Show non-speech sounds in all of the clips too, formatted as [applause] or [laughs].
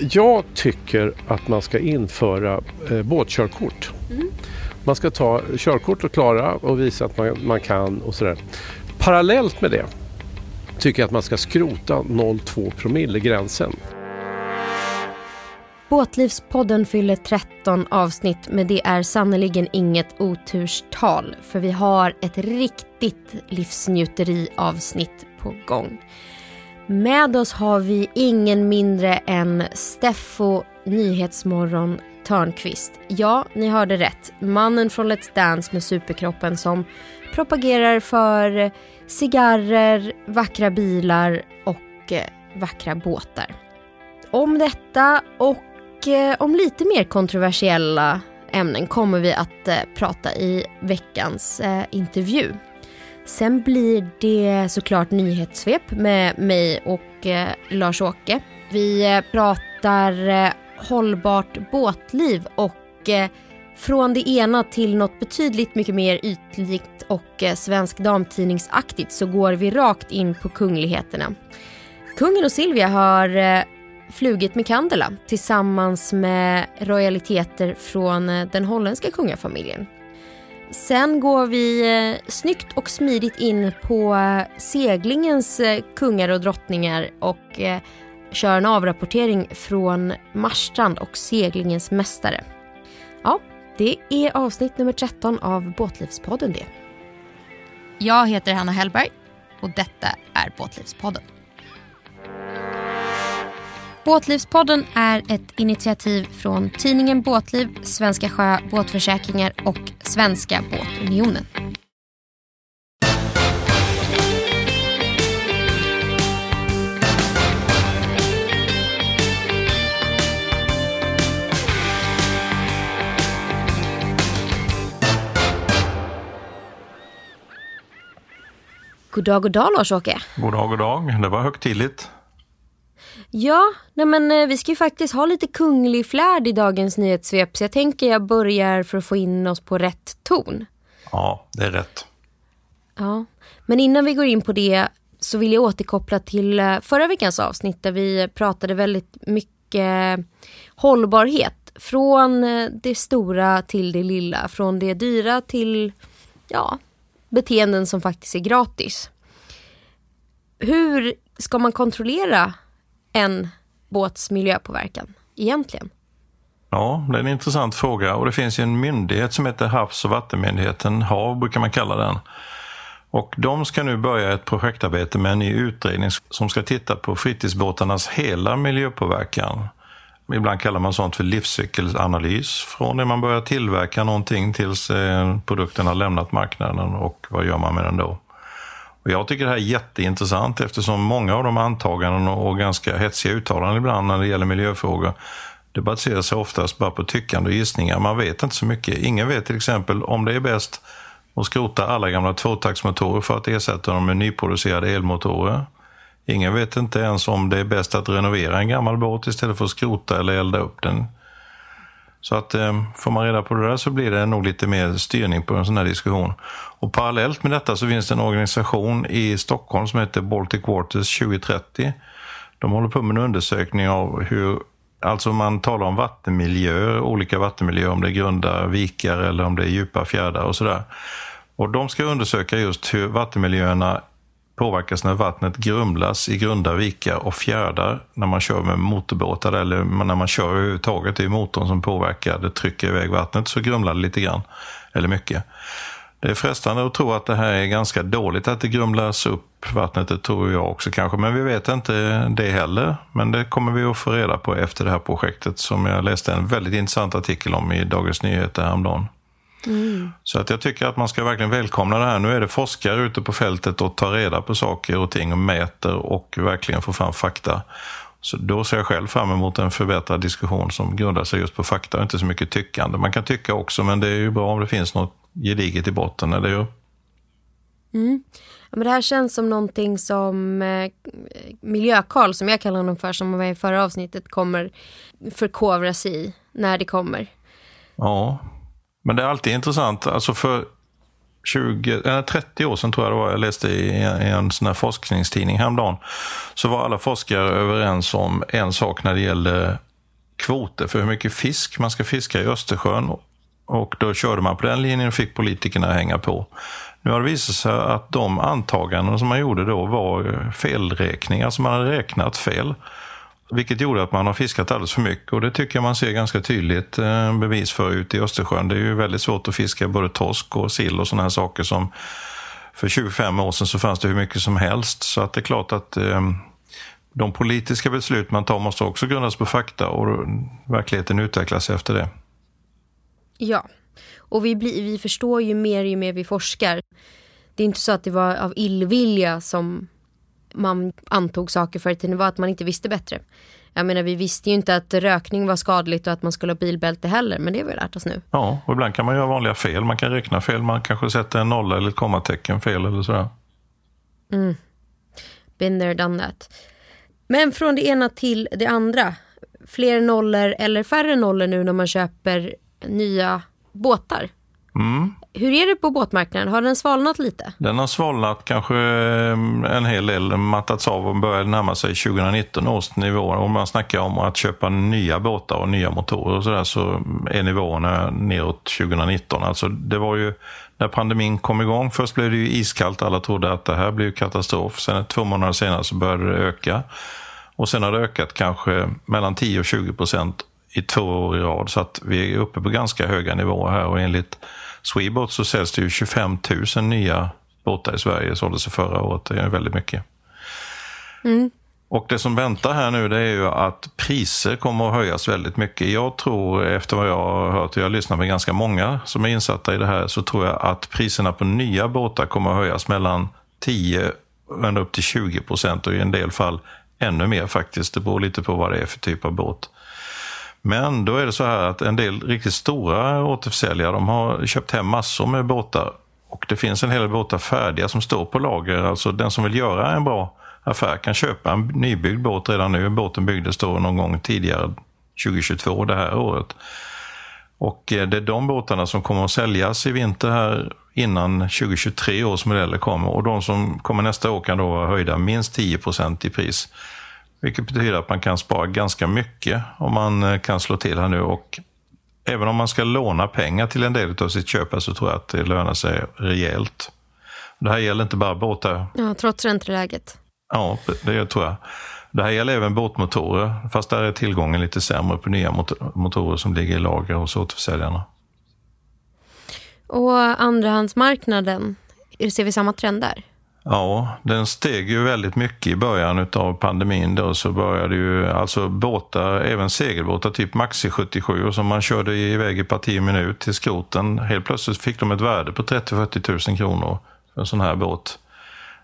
Jag tycker att man ska införa eh, båtkörkort. Mm. Man ska ta körkort och klara och visa att man, man kan och sådär. Parallellt med det tycker jag att man ska skrota 0,2 promille-gränsen. Båtlivspodden fyller 13 avsnitt men det är sannoliken inget oturstal för vi har ett riktigt livsnjuteri-avsnitt på gång. Med oss har vi ingen mindre än Steffo Nyhetsmorgon Törnqvist. Ja, ni hörde rätt. Mannen från Let's Dance med superkroppen som propagerar för cigarrer, vackra bilar och eh, vackra båtar. Om detta och eh, om lite mer kontroversiella ämnen kommer vi att eh, prata i veckans intervju. Sen blir det såklart nyhetssvep med mig och eh, Lars-Åke. Vi eh, pratar eh, hållbart båtliv och eh, från det ena till något betydligt mycket mer ytligt och eh, svensk damtidningsaktigt så går vi rakt in på kungligheterna. Kungen och Silvia har eh, flugit med Candela tillsammans med royaliteter från eh, den holländska kungafamiljen. Sen går vi eh, snyggt och smidigt in på eh, seglingens eh, kungar och drottningar och kör en avrapportering från Marstrand och seglingens mästare. Ja, det är avsnitt nummer 13 av Båtlivspodden det. Jag heter Hanna Hellberg och detta är Båtlivspodden. Båtlivspodden är ett initiativ från tidningen Båtliv, Svenska Sjö Båtförsäkringar och Svenska Båtunionen. God dag, god dag Lars-Åke. God dag, god dag. Det var högtidligt. Ja, nej men eh, vi ska ju faktiskt ha lite kunglig flärd i dagens nyhetssvep så jag tänker jag börjar för att få in oss på rätt ton. Ja, det är rätt. Ja, men innan vi går in på det så vill jag återkoppla till eh, förra veckans avsnitt där vi pratade väldigt mycket hållbarhet. Från eh, det stora till det lilla, från det dyra till ja, beteenden som faktiskt är gratis. Hur ska man kontrollera en båts miljöpåverkan egentligen? Ja, det är en intressant fråga och det finns ju en myndighet som heter Havs och vattenmyndigheten, HaV brukar man kalla den. Och de ska nu börja ett projektarbete med en ny utredning som ska titta på fritidsbåtarnas hela miljöpåverkan. Ibland kallar man sånt för livscykelanalys. Från det man börjar tillverka någonting tills eh, produkten har lämnat marknaden och vad gör man med den då? Och jag tycker det här är jätteintressant eftersom många av de antaganden och ganska hetsiga uttalanden ibland när det gäller miljöfrågor det baserar sig oftast bara på tyckande och gissningar. Man vet inte så mycket. Ingen vet till exempel om det är bäst att skrota alla gamla tvåtaktsmotorer för att ersätta dem med nyproducerade elmotorer. Ingen vet inte ens om det är bäst att renovera en gammal båt istället för att skrota eller elda upp den. Så att eh, får man reda på det där så blir det nog lite mer styrning på en sån här diskussion. Och parallellt med detta så finns det en organisation i Stockholm som heter Baltic Waters 2030. De håller på med en undersökning av hur Alltså man talar om vattenmiljöer, olika vattenmiljöer, om det är grunda vikar eller om det är djupa fjärdar och sådär. Och de ska undersöka just hur vattenmiljöerna påverkas när vattnet grumlas i grunda vikar och fjärdar när man kör med motorbåtar eller när man kör överhuvudtaget. Det är motorn som påverkar, det trycker iväg vattnet så grumlar det lite grann, eller mycket. Det är frestande att tro att det här är ganska dåligt att det grumlas upp vattnet, det tror jag också kanske, men vi vet inte det heller. Men det kommer vi att få reda på efter det här projektet som jag läste en väldigt intressant artikel om i Dagens Nyheter häromdagen. Mm. Så att jag tycker att man ska verkligen välkomna det här. Nu är det forskare ute på fältet och tar reda på saker och ting och mäter och verkligen får fram fakta. Så då ser jag själv fram emot en förbättrad diskussion som grundar sig just på fakta och inte så mycket tyckande. Man kan tycka också, men det är ju bra om det finns något gediget i botten, eller hur? Mm. Ja, men det här känns som någonting som eh, Miljökarl, som jag kallar honom för, som var i förra avsnittet, kommer förkovra sig i när det kommer. Ja, men det är alltid intressant. Alltså för 20, äh, 30 år sedan tror jag det var, jag läste i en, i en sån här forskningstidning häromdagen, så var alla forskare överens om en sak när det gäller kvoter för hur mycket fisk man ska fiska i Östersjön. Och då körde man på den linjen och fick politikerna hänga på. Nu har det visat sig att de antaganden som man gjorde då var felräkningar, alltså man hade räknat fel. Vilket gjorde att man har fiskat alldeles för mycket och det tycker jag man ser ganska tydligt eh, bevis för ute i Östersjön. Det är ju väldigt svårt att fiska både torsk och sill och sådana här saker som för 25 år sedan så fanns det hur mycket som helst. Så att det är klart att eh, de politiska beslut man tar måste också grundas på fakta och verkligheten utvecklas efter det. Ja, och vi, blir, vi förstår ju mer ju mer vi forskar. Det är inte så att det var av illvilja som man antog saker förr i tiden. Var att man inte visste bättre. Jag menar vi visste ju inte att rökning var skadligt och att man skulle ha bilbälte heller. Men det har vi lärt oss nu. Ja, och ibland kan man göra vanliga fel. Man kan räkna fel. Man kanske sätter en nolla eller ett kommatecken fel eller sådär. Mm. Been there, done that. Men från det ena till det andra. Fler nollor eller färre nollor nu när man köper nya båtar. Mm. Hur är det på båtmarknaden? Har den svalnat lite? Den har svalnat kanske eh, en hel del, mattats av och börjar närma sig 2019 års nivåer. Om man snackar om att köpa nya båtar och nya motorer och sådär så är nivåerna neråt 2019. Alltså det var ju när pandemin kom igång. Först blev det ju iskallt, alla trodde att det här blir katastrof. Sen två månader senare så började det öka. Och sen har det ökat kanske mellan 10 och 20 procent i två år i rad. Så att vi är uppe på ganska höga nivåer här och enligt Sweboat så säljs det ju 25 000 nya båtar i Sverige, såldes förra året. Det är väldigt mycket. Mm. Och det som väntar här nu det är ju att priser kommer att höjas väldigt mycket. Jag tror, efter vad jag har hört, och jag lyssnar med ganska många som är insatta i det här, så tror jag att priserna på nya båtar kommer att höjas mellan 10 och ända upp till 20 procent och i en del fall ännu mer faktiskt. Det beror lite på vad det är för typ av båt. Men då är det så här att en del riktigt stora återförsäljare de har köpt hem massor med båtar och det finns en hel del båtar färdiga som står på lager. Alltså den som vill göra en bra affär kan köpa en nybyggd båt redan nu. Båten byggdes då någon gång tidigare, 2022, det här året. Och eh, det är de båtarna som kommer att säljas i vinter här innan 2023 års modeller kommer. Och de som kommer nästa år kan då vara höjda minst 10% i pris. Vilket betyder att man kan spara ganska mycket om man eh, kan slå till här nu. Och även om man ska låna pengar till en del av sitt köp så tror jag att det lönar sig rejält. Det här gäller inte bara båtar. Ja, trots ränteläget. Ja, det tror jag. Det här gäller även båtmotorer, fast där är tillgången lite sämre på nya motorer som ligger i lager hos återförsäljarna. Och andrahandsmarknaden, ser vi samma trend där? Ja, den steg ju väldigt mycket i början av pandemin. Då så började ju alltså båtar, även segelbåtar, typ Maxi 77 som man körde iväg i parti minut till skroten. Helt plötsligt fick de ett värde på 30-40 000 kronor för en sån här båt.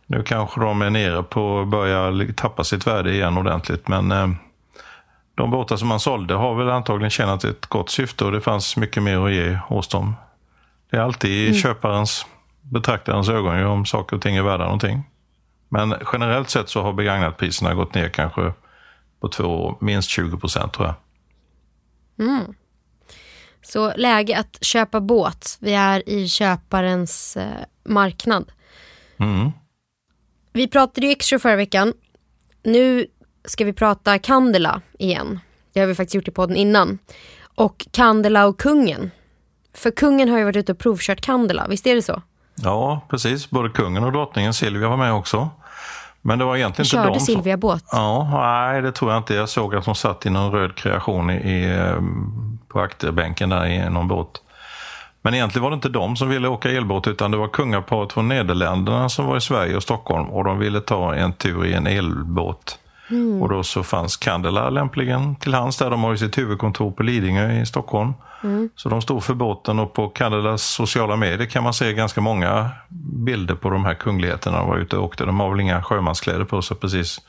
Nu kanske de är nere på att börja tappa sitt värde igen ordentligt, men eh, de båtar som man sålde har väl antagligen tjänat ett gott syfte och det fanns mycket mer att ge hos dem. Det är alltid mm. köparens betraktarens ögon ju om saker och ting är värda någonting. Men generellt sett så har begagnatpriserna gått ner kanske på två år, minst 20 procent tror jag. Mm. Så läge att köpa båt. Vi är i köparens eh, marknad. Mm. Vi pratade ju extra förra veckan. Nu ska vi prata Candela igen. Det har vi faktiskt gjort i podden innan. Och Candela och kungen. För kungen har ju varit ute och provkört Candela, visst är det så? Ja, precis. Både kungen och drottningen Silvia var med också. Men det var egentligen Körde inte de som... Silvia båt? Ja, nej det tror jag inte. Jag såg att hon satt i någon röd kreation i, i, ehm, på akterbänken där i någon båt. Men egentligen var det inte de som ville åka elbåt utan det var kungaparet från Nederländerna som var i Sverige och Stockholm och de ville ta en tur i en elbåt. Mm. Och då så fanns Candela lämpligen till hands där. De har ju sitt huvudkontor på Lidingö i Stockholm. Mm. Så de stod för båten och på Candalas sociala medier kan man se ganska många bilder på de här kungligheterna de var ute och åkte. De har väl inga sjömanskläder på sig precis.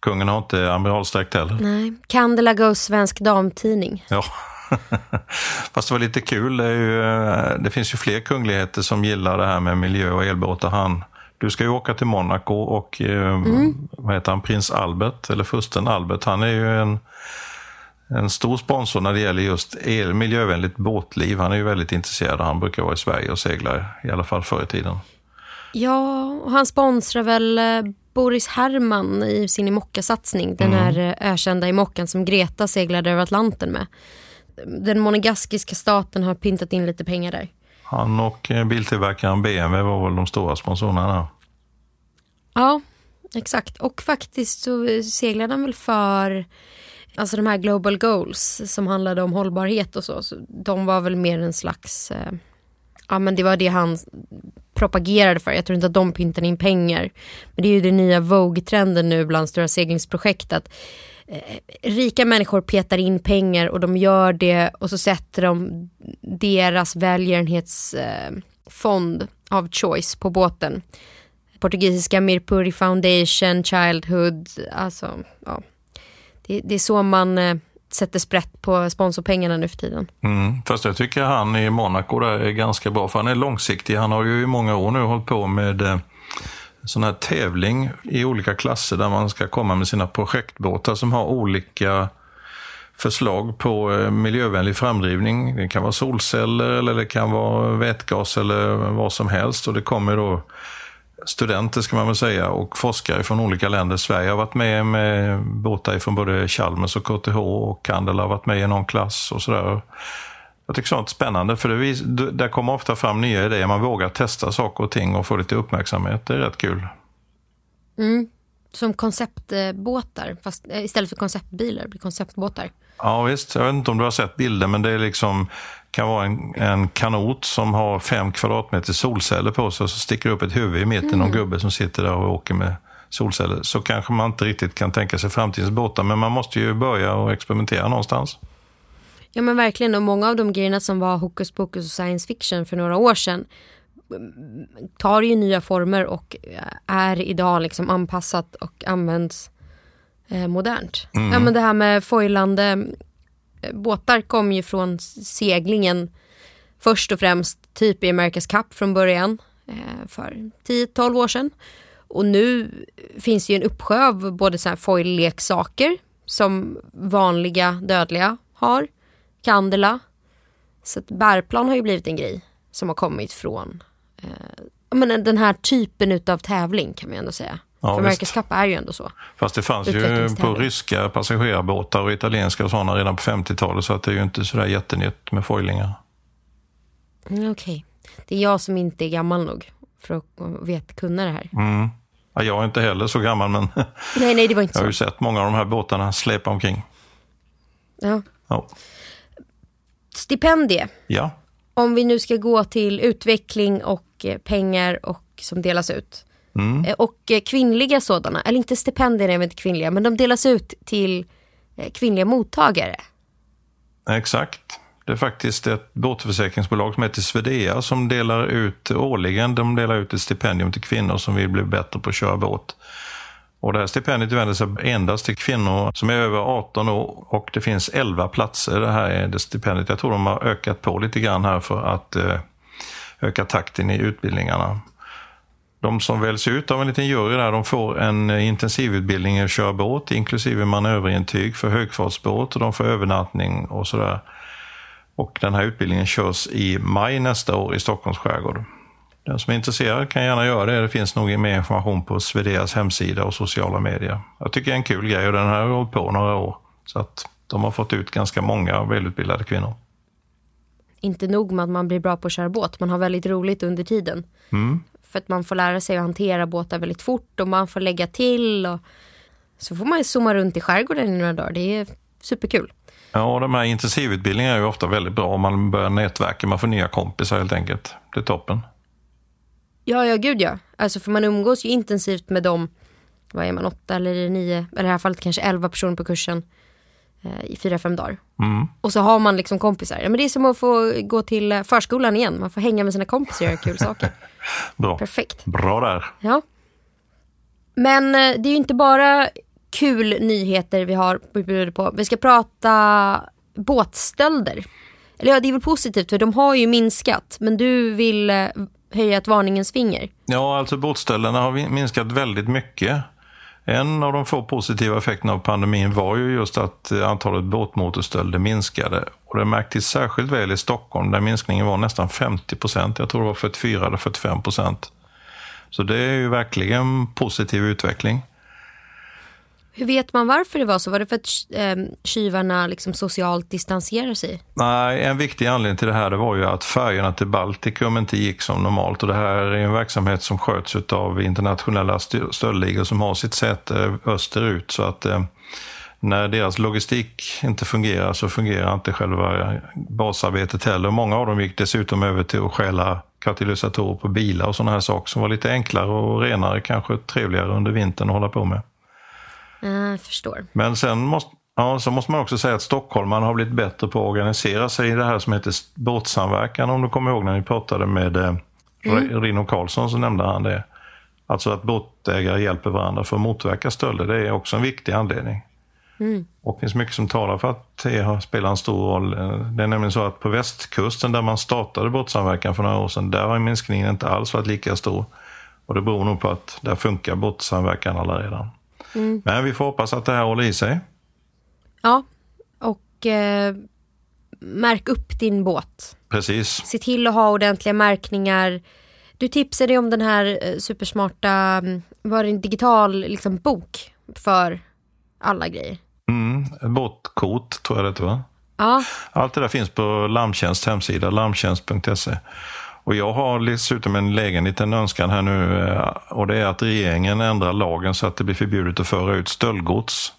Kungen har inte amiralsdräkt heller. Nej, Candela Goes Svensk Damtidning. Ja. [laughs] Fast det var lite kul. Det, ju, eh, det, finns ju fler kungligheter som gillar det här med miljö och elbåtar. Han, du ska ju åka till Monaco och eh, mm. vad heter han, prins Albert, eller fursten Albert, han är ju en en stor sponsor när det gäller just el, miljövänligt båtliv. Han är ju väldigt intresserad. Han brukar vara i Sverige och segla, i alla fall förr i tiden. Ja, och han sponsrar väl eh, Boris Herrman i sin Imokka-satsning. Den mm. här eh, ökända Imokkan som Greta seglade över Atlanten med. Den monegaskiska staten har pyntat in lite pengar där. Han och eh, biltillverkaren BMW var väl de stora sponsorerna där. Ja, exakt. Och faktiskt så seglade han väl för Alltså de här global goals som handlade om hållbarhet och så. så de var väl mer en slags, eh, ja men det var det han propagerade för. Jag tror inte att de pyntade in pengar. Men det är ju den nya Vogue-trenden nu bland stora seglingsprojekt att eh, rika människor petar in pengar och de gör det och så sätter de deras välgörenhetsfond eh, av choice på båten. Portugisiska Mirpuri Foundation, Childhood, alltså ja det, det är så man eh, sätter sprätt på sponsorpengarna nu för tiden. Mm, fast jag tycker han i Monaco där är ganska bra, för han är långsiktig. Han har ju i många år nu hållit på med eh, sån här tävling i olika klasser där man ska komma med sina projektbåtar som har olika förslag på eh, miljövänlig framdrivning. Det kan vara solceller eller det kan vara vätgas eller vad som helst. Och det kommer då studenter ska man väl säga och forskare från olika länder. Sverige har varit med med båtar från både Chalmers och KTH och Candela har varit med i någon klass och sådär. Jag tycker sånt är spännande för det, där kommer ofta fram nya idéer. Man vågar testa saker och ting och få lite uppmärksamhet. Det är rätt kul. Mm. Som konceptbåtar, fast eh, istället för konceptbilar blir konceptbåtar. Ja visst, jag vet inte om du har sett bilder men det är liksom kan vara en, en kanot som har fem kvadratmeter solceller på sig och så sticker upp ett huvud i mitten, mm. någon gubbe som sitter där och åker med solceller. Så kanske man inte riktigt kan tänka sig framtidens båtar, men man måste ju börja och experimentera någonstans. Ja men verkligen, och många av de grejerna som var hokus pokus och science fiction för några år sedan tar ju nya former och är idag liksom anpassat och används eh, modernt. Mm. Ja men det här med foilande båtar kom ju från seglingen först och främst typ i America's Cup från början eh, för 10-12 år sedan. Och nu finns det ju en uppsjö av både så här foil-leksaker som vanliga dödliga har, Candela. Så att bärplan har ju blivit en grej som har kommit från eh, men den här typen utav tävling kan man ändå säga. Ja, För America's Cup är ju ändå så. Fast det fanns ju på ryska passagerarbåtar och italienska och sådana redan på 50-talet så att det är ju inte sådär jättenytt med foilingar. Mm, Okej. Okay. Det är jag som inte är gammal nog för att veta kunna det här. Mm. Ja, jag är inte heller så gammal men nej, nej, det var inte [laughs] jag har ju sett många av de här båtarna släpa omkring. Ja. ja. Stipendie. Ja. Om vi nu ska gå till utveckling och eh, pengar och som delas ut. Mm. Eh, och eh, kvinnliga sådana, eller inte stipendier är inte kvinnliga, men de delas ut till kvinnliga mottagare. Exakt. Det är faktiskt ett båtförsäkringsbolag som heter Svedea som delar ut årligen de delar ut ett stipendium till kvinnor som vill bli bättre på att köra båt. Och det här stipendiet vänder sig endast till kvinnor som är över 18 år och det finns 11 platser. Det här är det stipendiet. Jag tror de har ökat på lite grann här för att eh, öka takten i utbildningarna. De som väljs ut av en liten jury där, de får en eh, intensivutbildning i att köra båt, inklusive manöverintyg för högfartsbåt och de får övernattning och sådär. Och den här utbildningen körs i maj nästa år i Stockholms skärgård. Den som är intresserad kan gärna göra det. Det finns nog mer information på Swedeas hemsida och sociala medier. Jag tycker det är en kul grej och den här har hållit på några år. Så att de har fått ut ganska många välutbildade kvinnor. Inte nog med att man blir bra på att köra båt, man har väldigt roligt under tiden. Mm. För att man får lära sig att hantera båtar väldigt fort och man får lägga till. Och så får man zooma runt i skärgården i några dagar. Det är superkul. Ja, de här intensivutbildningarna är ju ofta väldigt bra man börjar nätverka. Man får nya kompisar helt enkelt. Det är toppen. Ja, ja gud ja. Alltså för man umgås ju intensivt med dem. Vad är man, åtta eller nio, eller i det här fallet kanske elva personer på kursen. Eh, i fyra, fem dagar. Mm. Och så har man liksom kompisar. Ja, men det är som att få gå till eh, förskolan igen. Man får hänga med sina kompisar och göra kul saker. [laughs] Bra. Perfekt. Bra där. Ja. Men eh, det är ju inte bara kul nyheter vi har på. Vi ska prata båtstölder. Eller ja, det är väl positivt för de har ju minskat. Men du vill höja ett varningens finger. Ja, alltså båtstölderna har minskat väldigt mycket. En av de få positiva effekterna av pandemin var ju just att eh, antalet båtmotorstölder minskade. Och det märktes särskilt väl i Stockholm där minskningen var nästan 50 procent. Jag tror det var 44 eller 45 procent. Så det är ju verkligen positiv utveckling. Hur vet man varför det var så? Var det för att eh, tjuvarna liksom socialt distanserar sig? Nej, en viktig anledning till det här det var ju att färjorna till Baltikum inte gick som normalt. Och det här är en verksamhet som sköts av internationella stöldligor som har sitt säte österut. Så att eh, när deras logistik inte fungerar så fungerar inte själva basarbetet heller. Många av dem gick dessutom över till att stjäla katalysatorer på bilar och sådana här saker som var lite enklare och renare, kanske trevligare under vintern att hålla på med. Jag förstår. Men sen måste, ja, så måste man också säga att stockholmarna har blivit bättre på att organisera sig i det här som heter båtsamverkan. Om du kommer ihåg när ni pratade med eh, mm. Rino Karlsson så nämnde han det. Alltså att båtägare hjälper varandra för att motverka stölder. Det är också en viktig anledning. Mm. Och det finns mycket som talar för att det spelar en stor roll. Det är nämligen så att på västkusten där man startade båtsamverkan för några år sedan, där har minskningen inte alls varit lika stor. Och det beror nog på att där funkar båtsamverkan alla redan. Mm. Men vi får hoppas att det här håller i sig. Ja, och eh, märk upp din båt. Precis. Se till att ha ordentliga märkningar. Du tipsade om den här eh, supersmarta, mm, var det en digital liksom, bok för alla grejer? Mm, båtkort tror jag det var. Ja. Allt det där finns på Larmtjänsts hemsida, larmtjänst.se. Och jag har dessutom en egen liten önskan här nu eh, och det är att regeringen ändrar lagen så att det blir förbjudet att föra ut stöldgods.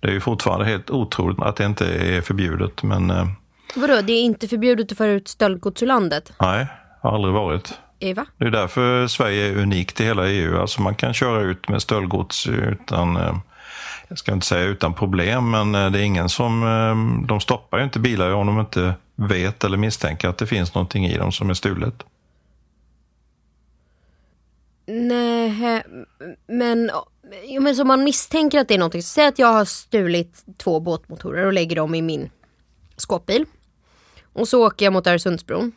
Det är ju fortfarande helt otroligt att det inte är förbjudet men... Eh, Vadå, det är inte förbjudet att föra ut stöldgods ur landet? Nej, har aldrig varit. Eva? Det är därför Sverige är unikt i hela EU. Alltså man kan köra ut med stöldgods utan eh, jag ska inte säga utan problem, men eh, det är ingen som... Eh, de stoppar ju inte bilar om de inte vet eller misstänker att det finns någonting i dem som är stulet. Nej, men, men så man misstänker att det är någonting. Säg att jag har stulit två båtmotorer och lägger dem i min skåpbil. Och så åker jag mot Öresundsbron.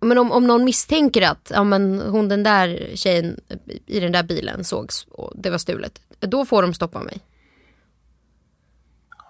Men om, om någon misstänker att ja, men hon den där tjejen i den där bilen sågs och det var stulet. Då får de stoppa mig.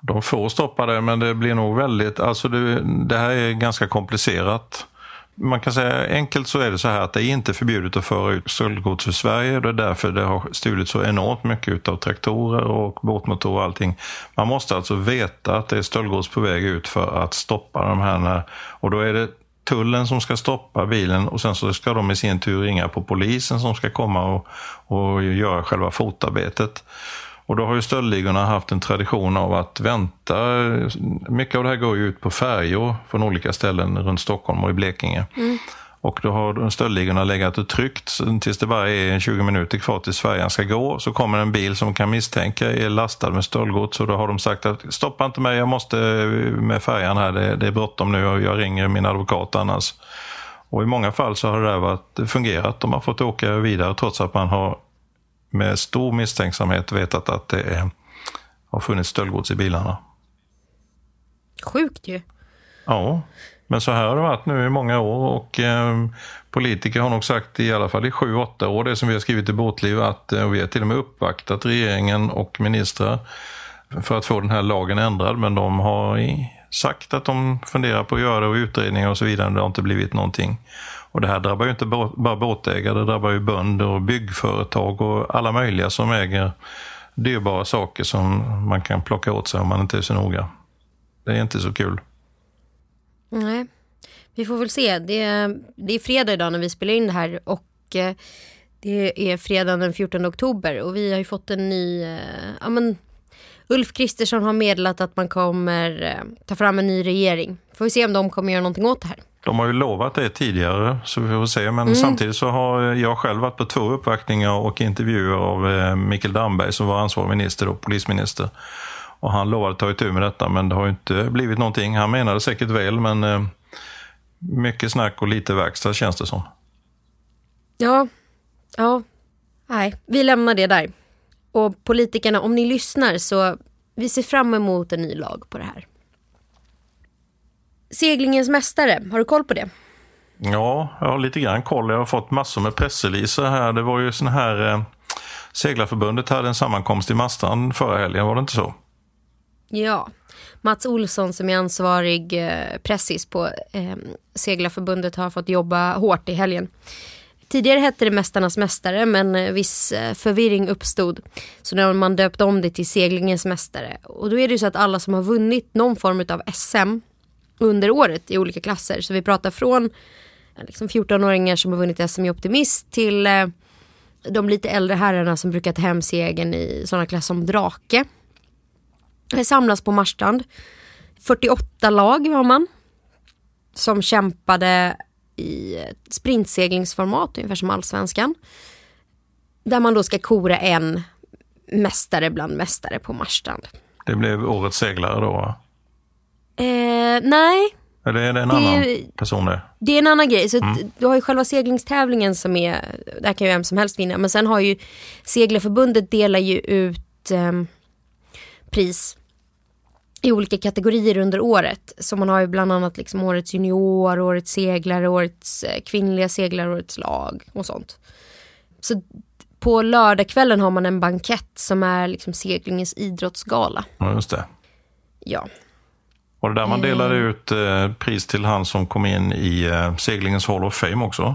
De får stoppa det men det blir nog väldigt, alltså det, det här är ganska komplicerat. Man kan säga enkelt så är det så här att det är inte förbjudet att föra ut stöldgods ur Sverige. Det är därför det har stulits så enormt mycket av traktorer och båtmotorer och allting. Man måste alltså veta att det är stöldgods på väg ut för att stoppa de här. Och då är det tullen som ska stoppa bilen och sen så ska de i sin tur ringa på polisen som ska komma och, och göra själva fotarbetet. Och då har ju stöldligorna haft en tradition av att vänta. Mycket av det här går ju ut på färjor från olika ställen runt Stockholm och i Blekinge. Mm. Och då har stöldligorna legat och tryckt tills det bara är 20 minuter kvar tills färjan ska gå. Så kommer en bil som kan misstänka är lastad med stöldgods och då har de sagt att stoppa inte mig, jag måste med färjan här, det, det är bråttom nu och jag ringer min advokat annars. Och i många fall så har det där varit, fungerat. De har fått åka vidare trots att man har med stor misstänksamhet vetat att det är, har funnits stöldgods i bilarna. Sjukt ju. Ja. Men så här har det varit nu i många år och eh, politiker har nog sagt i alla fall i sju, åtta år, det som vi har skrivit i Båtliv, att och vi har till och med uppvaktat regeringen och ministrar för att få den här lagen ändrad. Men de har sagt att de funderar på att göra det och utredningar och så vidare. Det har inte blivit någonting. Och det här drabbar ju inte bara båtägare, det drabbar ju bönder och byggföretag och alla möjliga som äger dyrbara saker som man kan plocka åt sig om man inte är så noga. Det är inte så kul. Nej, vi får väl se. Det är, det är fredag idag när vi spelar in det här och eh, det är fredag den 14 oktober och vi har ju fått en ny, eh, ja men Ulf Kristersson har meddelat att man kommer eh, ta fram en ny regering. Får vi se om de kommer göra någonting åt det här. De har ju lovat det tidigare, så vi får se. Men mm. samtidigt så har jag själv varit på två uppvaktningar och intervjuer av Mikael Damberg som var ansvarig minister och polisminister. Och han lovade att ta itu med detta men det har inte blivit någonting. Han menade säkert väl men eh, mycket snack och lite verkstad känns det som. Ja, ja, nej, vi lämnar det där. Och politikerna, om ni lyssnar så vi ser fram emot en ny lag på det här. Seglingens mästare, har du koll på det? Ja, jag har lite grann koll. Jag har fått massor med pressreleaser här. Det var ju sån här eh, Seglarförbundet hade en sammankomst i Mastan förra helgen, var det inte så? Ja, Mats Olsson som är ansvarig eh, pressis på eh, Seglarförbundet har fått jobba hårt i helgen. Tidigare hette det Mästarnas mästare men eh, viss eh, förvirring uppstod. Så när man döpte om det till Seglingens mästare. Och då är det ju så att alla som har vunnit någon form av SM under året i olika klasser. Så vi pratar från liksom 14-åringar som har vunnit SM i optimist till eh, de lite äldre herrarna som brukar ta hem segern i sådana klasser som drake. Det samlas på Marstrand. 48 lag har man. Som kämpade i sprintseglingsformat, ungefär som allsvenskan. Där man då ska kora en mästare bland mästare på Marstrand. Det blev årets seglare då? Eh, nej. Eller är det en det, annan person det? Det är en annan grej. Så mm. Du har ju själva seglingstävlingen som är, där kan ju vem som helst vinna. Men sen har ju Seglarförbundet delar ju ut eh, pris i olika kategorier under året. Så man har ju bland annat liksom årets junior, årets seglare, årets eh, kvinnliga seglare, årets lag och sånt. Så på lördagskvällen har man en bankett som är liksom seglingens idrottsgala. Ja, just det. Ja. Var det där man delade eh. ut eh, pris till han som kom in i seglingens Hall of Fame också?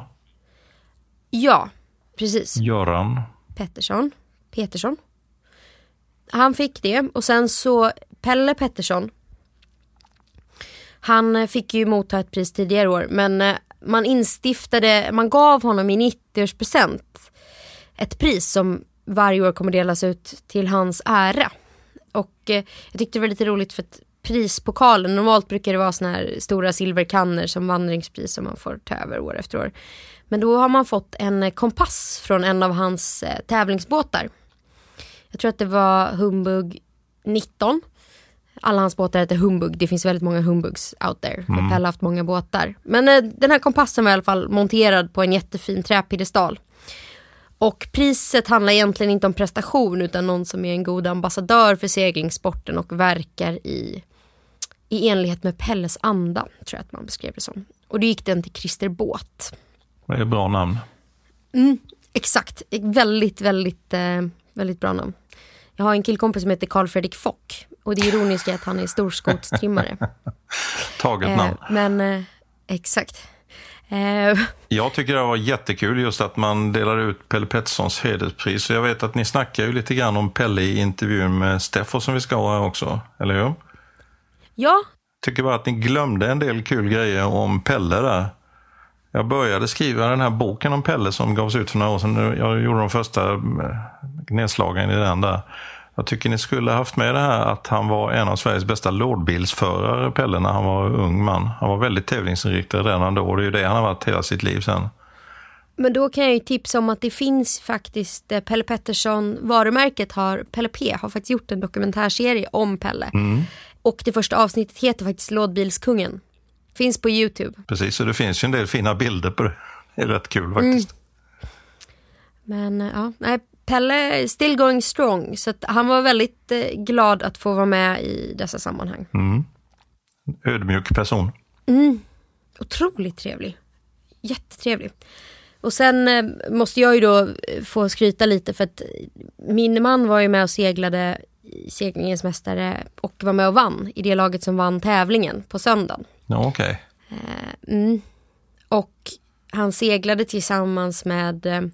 Ja, precis. Göran Pettersson. Petersson. Han fick det och sen så Pelle Pettersson. Han eh, fick ju motta ett pris tidigare år men eh, man instiftade, man gav honom i 90-årspresent ett pris som varje år kommer delas ut till hans ära. Och eh, jag tyckte det var lite roligt för att prispokalen, normalt brukar det vara såna här stora silverkannor som vandringspris som man får ta över år efter år. Men då har man fått en eh, kompass från en av hans eh, tävlingsbåtar. Jag tror att det var Humbug 19 alla hans båtar heter Humbug. Det finns väldigt många Humbugs out there. Mm. Pelle har haft många båtar. Men eh, den här kompassen var i alla fall monterad på en jättefin träpiedestal. Och priset handlar egentligen inte om prestation utan någon som är en god ambassadör för seglingssporten och verkar i, i enlighet med Pelles anda, tror jag att man beskrev det som. Och då gick den till Christer Båt. Det är ett bra namn. Mm, exakt, väldigt, väldigt, eh, väldigt bra namn. Jag har en killkompis som heter Carl Fredrik Fock och det ironiska är att han är storskotstrimmare. [laughs] Taget namn. Eh, men eh, exakt. Eh. [laughs] Jag tycker det var jättekul just att man delar ut Pelle Petterssons hederspris. Jag vet att ni snackar ju lite grann om Pelle i intervjun med Steffo som vi ska ha här också, eller hur? Ja. Tycker bara att ni glömde en del kul grejer om Pelle där. Jag började skriva den här boken om Pelle som gavs ut för några år sedan. Jag gjorde de första eh, nedslagen i den där. Jag tycker ni skulle haft med det här att han var en av Sveriges bästa lådbilsförare, Pelle, när han var ung man. Han var väldigt tävlingsinriktad redan då och det är ju det han har varit hela sitt liv sen. Men då kan jag ju tipsa om att det finns faktiskt eh, Pelle Pettersson, varumärket har, Pelle P har faktiskt gjort en dokumentärserie om Pelle. Mm. Och det första avsnittet heter faktiskt Lådbilskungen. Finns på Youtube. Precis, och det finns ju en del fina bilder på det. [laughs] Det är rätt kul faktiskt. Mm. Men ja, nej, Pelle still going strong så han var väldigt eh, glad att få vara med i dessa sammanhang. Mm. Ödmjuk person. Mm. Otroligt trevlig. Jättetrevlig. Och sen eh, måste jag ju då eh, få skryta lite för att min man var ju med och seglade seglingens mästare och var med och vann i det laget som vann tävlingen på söndagen. Ja, okay. Eh, mm. Och han seglade tillsammans med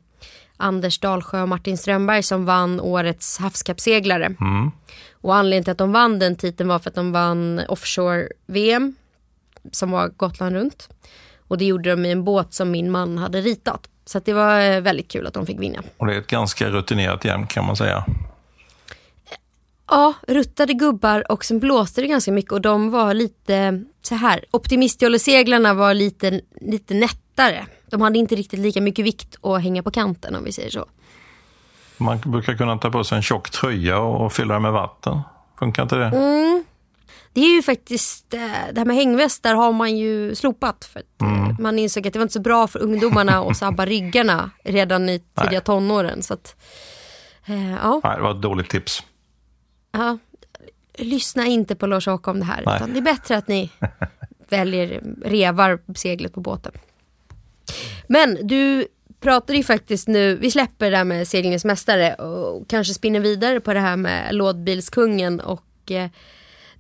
Anders Dalsjö och Martin Strömberg som vann årets havskappseglare. Mm. Och anledningen till att de vann den titeln var för att de vann offshore-VM som var Gotland runt. Och det gjorde de i en båt som min man hade ritat. Så det var eh, väldigt kul att de fick vinna. Och det är ett ganska rutinerat gäng kan man säga. Ja, ruttade gubbar och sen blåste det ganska mycket och de var lite så här. Optimistjolleseglarna var lite, lite nättare. De hade inte riktigt lika mycket vikt att hänga på kanten om vi säger så. Man brukar kunna ta på sig en tjock tröja och fylla den med vatten. Funkar inte det? Mm. Det är ju faktiskt, eh, det här med hängvästar har man ju slopat. För att eh, mm. Man insåg att det var inte så bra för ungdomarna [laughs] att sabba ryggarna redan i tidiga Nej. tonåren. Så att, eh, ja. Nej, det var ett dåligt tips. Ja, lyssna inte på Lars-Åke om det här. Det är bättre att ni [laughs] väljer revar seglet på båten. Men du pratade ju faktiskt nu, vi släpper det här med seglingens mästare och kanske spinner vidare på det här med lådbilskungen och eh,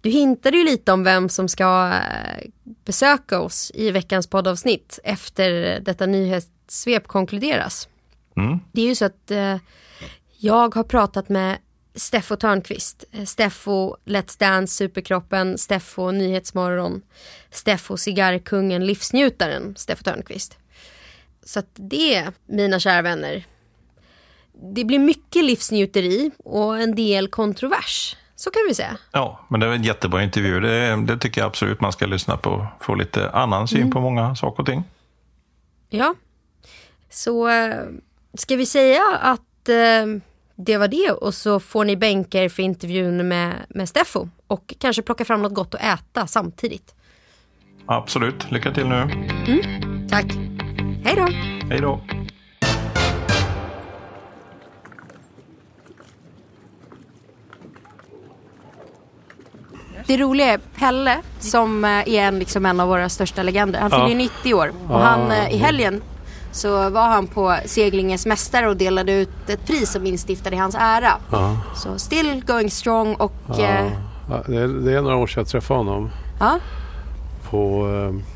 du hintade ju lite om vem som ska eh, besöka oss i veckans poddavsnitt efter detta nyhet, svepkonkluderas. Mm. Det är ju så att eh, jag har pratat med Steffo Törnqvist, Steffo Let's Dance Superkroppen, Steffo Nyhetsmorgon, Steffo Cigarrkungen, Livsnjutaren, Steffo Törnqvist. Så att det, mina kära vänner, det blir mycket livsnjuteri och en del kontrovers. Så kan vi säga. Ja, men det är en jättebra intervju. Det, det tycker jag absolut man ska lyssna på. Få lite annan syn på många saker och ting. Ja. Så eh, ska vi säga att eh, det var det och så får ni bänka er för intervjun med, med Steffo och kanske plocka fram något gott att äta samtidigt. Absolut. Lycka till nu. Tack. Hej då. Hej då. Det roliga är Pelle som eh, är en, liksom en av våra största legender. Han fyller ju 90 år och han, eh, i helgen så var han på seglingens mästare och delade ut ett pris som instiftade i hans ära. Ja. Så still going strong och Ja. eh, det, är, det är några år sedan jag träffade honom ja, på eh,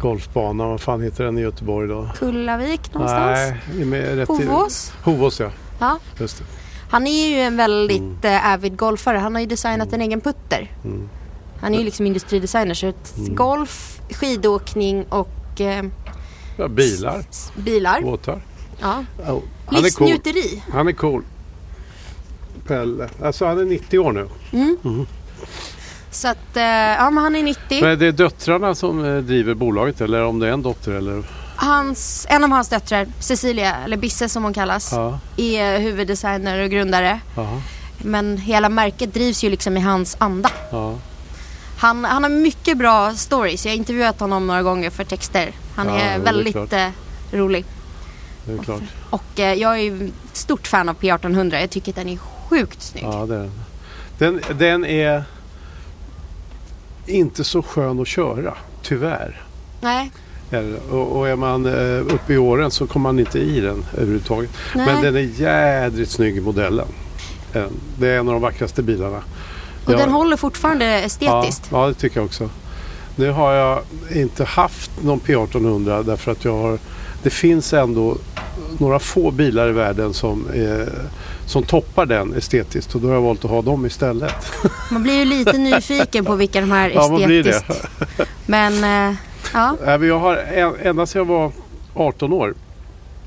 golfbanan. Vad fan heter den i Göteborg då? Kullavik någonstans. Nej, rätt i- Hovås. Hovås ja. Ja. Just det. Han är ju en väldigt eh, avid golfare. Han har ju designat en egen putter. Mm. Han är ju liksom industridesigner så ett golf, skidåkning och eh, Ja, bilar, bilar. båtar. Ja. Oh, han är cool. Han är cool. Pelle. Alltså han är 90 år nu. Så att, eh, ja men han är 90. Men det är döttrarna som eh, driver bolaget eller om det är en dotter eller? Hans, en av hans döttrar, Cecilia, eller Bisse som hon kallas, Ja. är huvuddesigner och grundare. Ja. Men hela märket drivs ju liksom i hans anda. ja. Han, han har mycket bra stories. Jag har intervjuat honom några gånger för texter. Han är är väldigt klart. eh, rolig. Det är klart. Och eh, jag är stort fan av P1800. Jag tycker att den är sjukt snygg. Ja, det är den. den. Den är inte så skön att köra, tyvärr. Nej, Är det. Och, är man eh, uppe i åren så kommer man inte i den överhuvudtaget. Nej. Men den är jädrigt snygg i modellen. Eh, Det är en av de vackraste bilarna. och Ja. den håller fortfarande estetiskt. Ja, ja, det tycker jag också. Nu har jag inte haft någon P1800 därför att jag har... Det finns ändå några få bilar i världen som, eh, som toppar den estetiskt och då har jag valt att ha dem istället. [laughs] Man blir ju lite [laughs] nyfiken på vilka de här Ja, man blir det. estetiskt. Men eh, ja, Jag har ända sedan jag var 18 år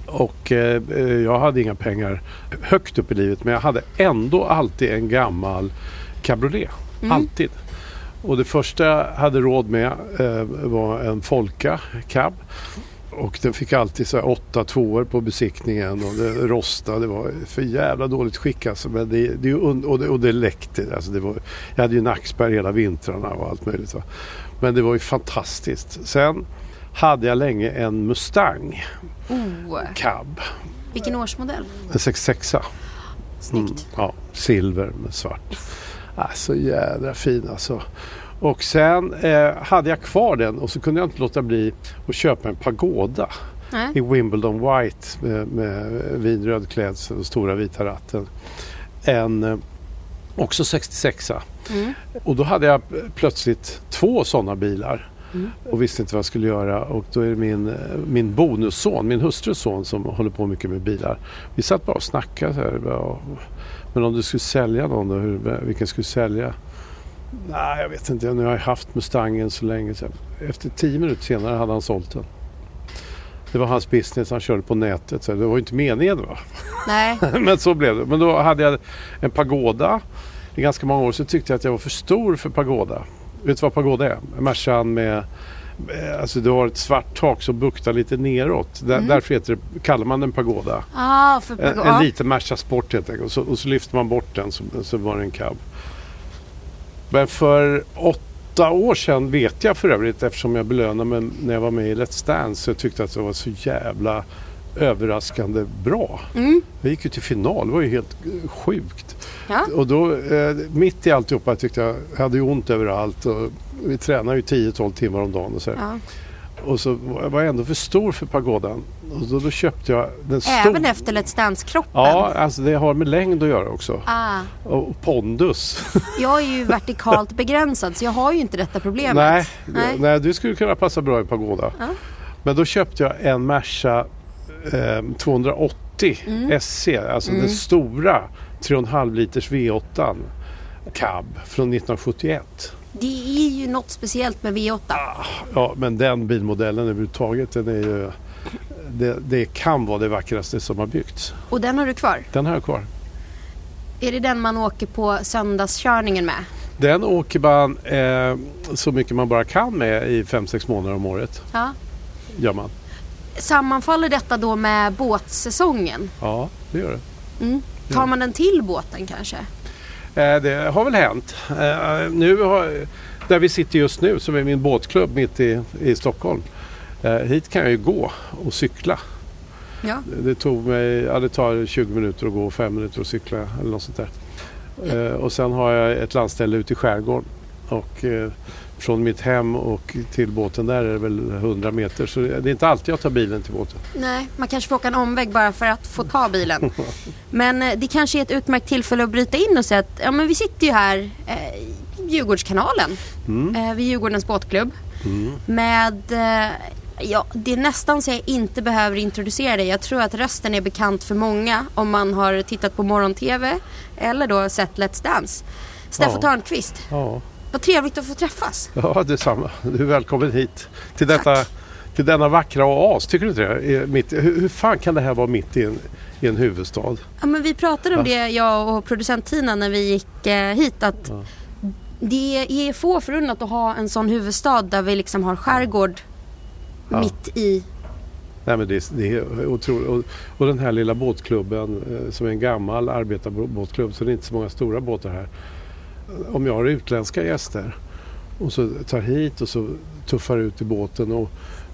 och eh, jag hade inga pengar högt upp i livet men jag hade ändå alltid en gammal cabriolet. Alltid. Och det första jag hade råd med eh, var en Folka cab. Och den fick alltid så här åtta tvåor på besiktningen och det rostade. Det var för jävla dåligt skick alltså. Men det, det, och, det, och det läckte. Alltså det var, jag hade ju nackspärr hela vintrarna och allt möjligt. Va? Men det var ju fantastiskt. Sen hade jag länge en Mustang oh, cab. vilken årsmodell. En 66 Snyggt. Ja, silver med svart. Ah, så jädra fin alltså. Och sen eh, hade jag kvar den och så kunde jag inte låta bli att köpa en pagoda Nej. i Wimbledon White med, med vinröd klädsel och stora vita ratten. En eh, också 66 Mm. Och då hade jag plötsligt två sådana bilar och visste inte vad jag skulle göra. Och då är det min, eh, min bonusson, min hustrus son som håller på mycket med bilar. Vi satt bara och snackade. Så här, bara, men om du skulle sälja någon då, hur, vilken skulle du sälja? Nej, jag vet inte. Nu har jag haft Mustangen så länge. Så efter tio minuter senare hade han sålt den. Det var hans business, han körde på nätet. Så det var ju inte meningen va? Nej, [laughs] Men så blev det. Men då hade jag en pagoda i ganska många år. Så tyckte jag att jag var för stor för pagoda. Vet du vad pagoda är? Mercan med eh, Alltså du har ett svart tak som buktar lite neråt. Där, Därför heter det, kallar man den pagoda. ah, En, en liten Merca Sport helt enkelt. Och så, och så lyfter man bort den så, så var det en cab. Men för åtta år sedan vet jag för övrigt eftersom jag belönade mig när jag var med i Let's Dance. Så jag tyckte att det var så jävla överraskande bra. Mm. Vi gick ju till final, det var ju helt eh, sjukt. Ja. Och då, eh, mitt i alltihopa tyckte jag, jag hade ju ont överallt och vi tränade ju 10-12 timmar om dagen och så. Ja. Och så var jag ändå för stor för pagodan. Och då, då köpte jag den stora. Även efter Let's Dance-kroppen? Ja, alltså det har med längd att göra också. Ah, Och pondus. [laughs] jag är ju vertikalt begränsad så jag har ju inte detta problemet. nej, Nej. nej. du skulle kunna passa bra i pagoda. Ja. Men då köpte jag en Merca eh, 280 SC, alltså den stora 3,5 liters V8 cab från 1971. Det är ju något speciellt med V8. Ja, men den bilmodellen överhuvudtaget, den är ju, det, det kan vara det vackraste som har byggts. Och den har du kvar. Den har jag kvar. Är det den man åker på söndagskörningen med? Den åker man eh, så mycket man bara kan med i 5-6 månader om året. Ja. Gör man. Sammanfaller detta då med båtsäsongen? Ja, det gör det. Mm. Tar man den till båten kanske? Eh, det har väl hänt. Eh, nu har, där vi sitter just nu, som är min båtklubb mitt i, i Stockholm. Eh, hit kan jag ju gå och cykla. Ja. Det tog mig, ja, det tar 20 minuter att gå och 5 minuter att cykla eller något sånt där. Eh, och sen har jag ett landställe ute i skärgården. Och eh, från mitt hem och till båten där är det väl 100 meter. Så det är inte alltid jag tar bilen till båten. Nej, man kanske får åka en omväg bara för att få ta bilen. [laughs] Men eh, det kanske är ett utmärkt tillfälle att bryta in och säga att ja, men vi sitter ju här i Djurgårdskanalen eh, vid Djurgårdens båtklubb. Med, eh, ja, det är nästan så jag inte behöver introducera dig. Jag tror att rösten är bekant för många om man har tittat på morgon-tv eller då sett Let's Dance. Steffo Ja. Törnqvist, Ja, vad trevligt att få träffas. ja detsamma. Du är välkommen hit till, detta, till denna vackra oas. Tycker du inte det? Mitt, hur, hur fan kan det här vara mitt i en, i en huvudstad? Ja, men vi pratade om Ja. det, jag och producent Tina, när vi gick eh, hit. Att Det är få förunnat att ha en sån huvudstad där vi liksom har skärgård Ja. mitt i. Nej, men det, är, det är otroligt. Och, och den här lilla båtklubben eh, som är en gammal arbetarbåtklubb så det är inte så många stora båtar här. Om jag har utländska gäster och så tar hit och så tuffar ut i båten och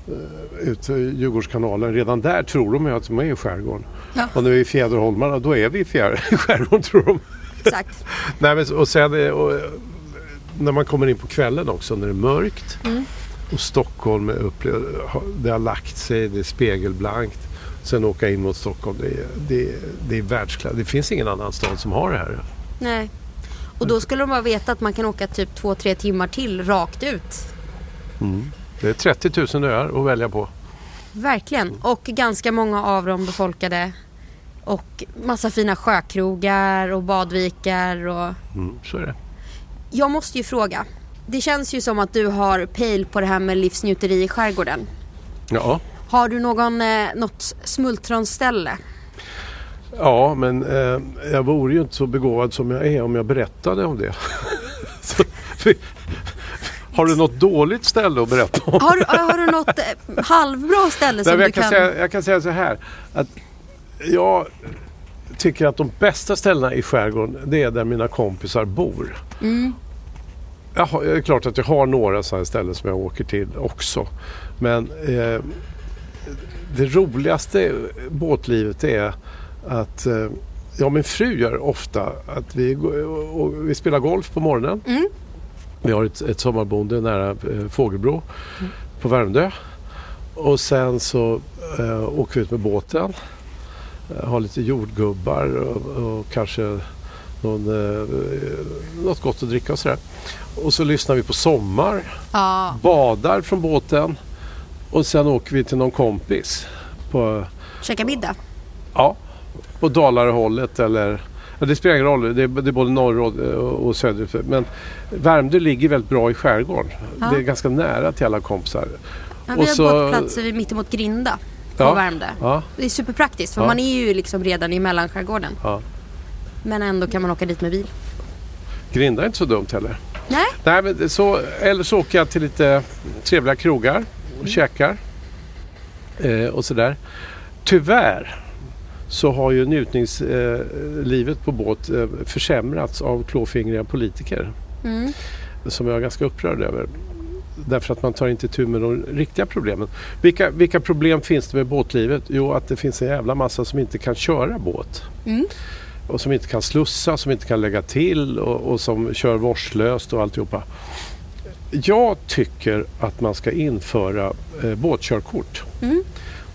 eh, ut Djurgårdskanalen. Redan där tror de ju att de är i skärgården. Ja. Och när vi är i Fjäderholmarna då är vi i fjär- [laughs] skärgården tror de. Exakt. [laughs] Nej, men, och sen eh, och, när man kommer in på kvällen också när det är mörkt och Stockholm är upple- har- det har lagt sig, det är spegelblankt. Sen åka in mot Stockholm, det är, det är, det är världsklass. Det finns ingen annan stad som har det här. Nej. Och då skulle de bara veta att man kan åka typ två, tre timmar till rakt ut. Det är 30 000 öar att välja på. Verkligen. Och ganska många av dem befolkade. Och massa fina sjökrogar och badvikar och Mm, så är det. Jag måste ju fråga. Det känns ju som att du har pejl på det här med livsnjuteri i skärgården. Ja, Har du någon, eh, något smultronställe? ja men eh, jag vore ju inte så begåvad som jag är om jag berättade om det. [laughs] så, för, har du något dåligt ställe att berätta om? Har, du- har du något eh, halvbra ställe Nej, som du jag, kan kan... säga, jag kan säga så här. Att jag tycker att de bästa ställena i skärgården det är där mina kompisar bor. Mm. Jag har, det är klart att jag har några sådana ställen som jag åker till också. Men eh, det roligaste båtlivet är att eh, jag och min fru gör ofta att vi, vi spelar golf på morgonen. Mm. Vi har ett, ett sommarboende nära eh, Fågelbro på Värmdö. Och sen så eh, åker vi ut med båten. Eh, har lite jordgubbar och, och kanske någon, eh, något gott att dricka och sådär. Och så lyssnar vi på Sommar, Ja, badar från båten och sen åker vi till någon kompis på, käka middag. ja, på Dalarehållet eller ja, det spelar ingen roll, det är, det är både norr och, och söderut. Men Värmdö ligger väldigt bra i skärgården. Ja. Det är ganska nära till alla kompisar. Ja, Och vi har så- båtplatser mittemot Grinda på Ja. Värmdö. Ja, Det är superpraktiskt för man är ju liksom redan i mellanskärgården. Men ändå kan man åka dit med bil. Grinda är inte så dumt heller. Nej, Nej, men så, eller så åker jag till lite trevliga krogar och käkar. Eh, och sådär. Tyvärr så har ju njutningslivet på båt eh, försämrats av klåfingriga politiker. Mm. Som jag är ganska upprörd över. Därför att man tar inte tur med de riktiga problemen. Vilka, vilka problem finns det med båtlivet? Jo, att det finns en jävla massa som inte kan köra båt. Mm. Och som inte kan slussa, som inte kan lägga till och, och som kör vårdslöst och alltihopa. Jag tycker att man ska införa eh, båtkörkort. Mm.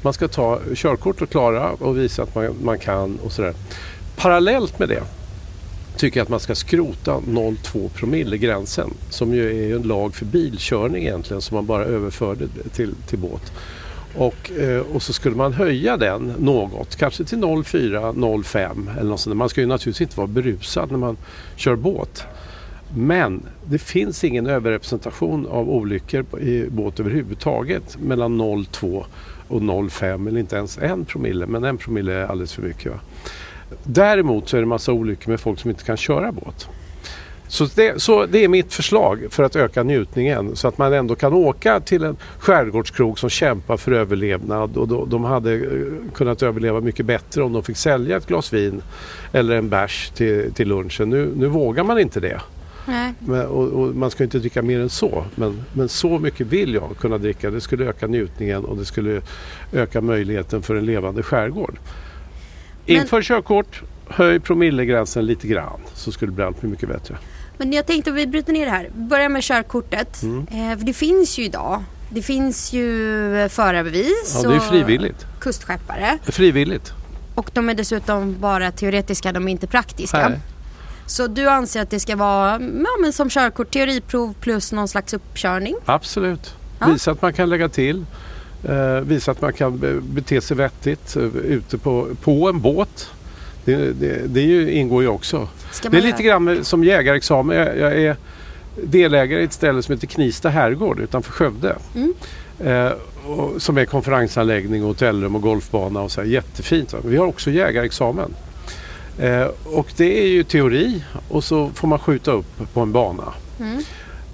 Man ska ta körkort och klara och visa att man, man kan och sådär. Parallellt med det tycker jag att man ska skrota 0,2 promille gränsen som ju är en lag för bilkörning egentligen som man bara överförde till, till båt. Och, eh, och så skulle man höja den något, kanske till 0,4, 0,5 eller något sånt. Man ska ju naturligtvis inte vara berusad när man kör båt. Men det finns ingen överrepresentation av olyckor i båt överhuvudtaget mellan 0,2 och 0,5 eller inte ens en promille. Men en promille är alldeles för mycket. Va? Däremot så är det massa olyckor med folk som inte kan köra båt. Så det, så det är mitt förslag för att öka njutningen så att man ändå kan åka till en skärgårdskrog som kämpar för överlevnad och då, de hade eh, kunnat överleva mycket bättre om de fick sälja ett glas vin eller en bärs till, till lunchen. Nu, nu vågar man inte det. Men, och, och, man ska inte dricka mer än så. Men, men så mycket vill jag kunna dricka. Det skulle öka njutningen och det skulle öka möjligheten för en levande skärgård. Inför men... körkort, höj promillegränsen lite grann så skulle det bli allt mycket bättre. Men jag tänkte att vi bryter ner det här. Börja med körkortet. Mm. Eh, för det finns ju idag. Det finns ju förarbevis. Ja, det är frivilligt. Kustskeppare. Frivilligt. Och de är dessutom bara teoretiska, de är inte praktiska. Nej. Så du anser att det ska vara ja, men som körkort, teoriprov plus någon slags uppkörning? Absolut. Ja. Visa att man kan lägga till. Eh, visa att man kan bete sig vettigt uh, ute på, på en båt. Det, det, det ju, ingår ju också. Det är lite grann som jägarexamen. Jag, jag, är delägare i ett ställe som heter Knista herrgård utanför Skövde. Mm. Eh, och, som är konferensanläggning, hotellrum och golfbana och så här, jättefint. Vi har också jägarexamen. Eh, och det är ju teori och så får man skjuta upp på en bana. Mm.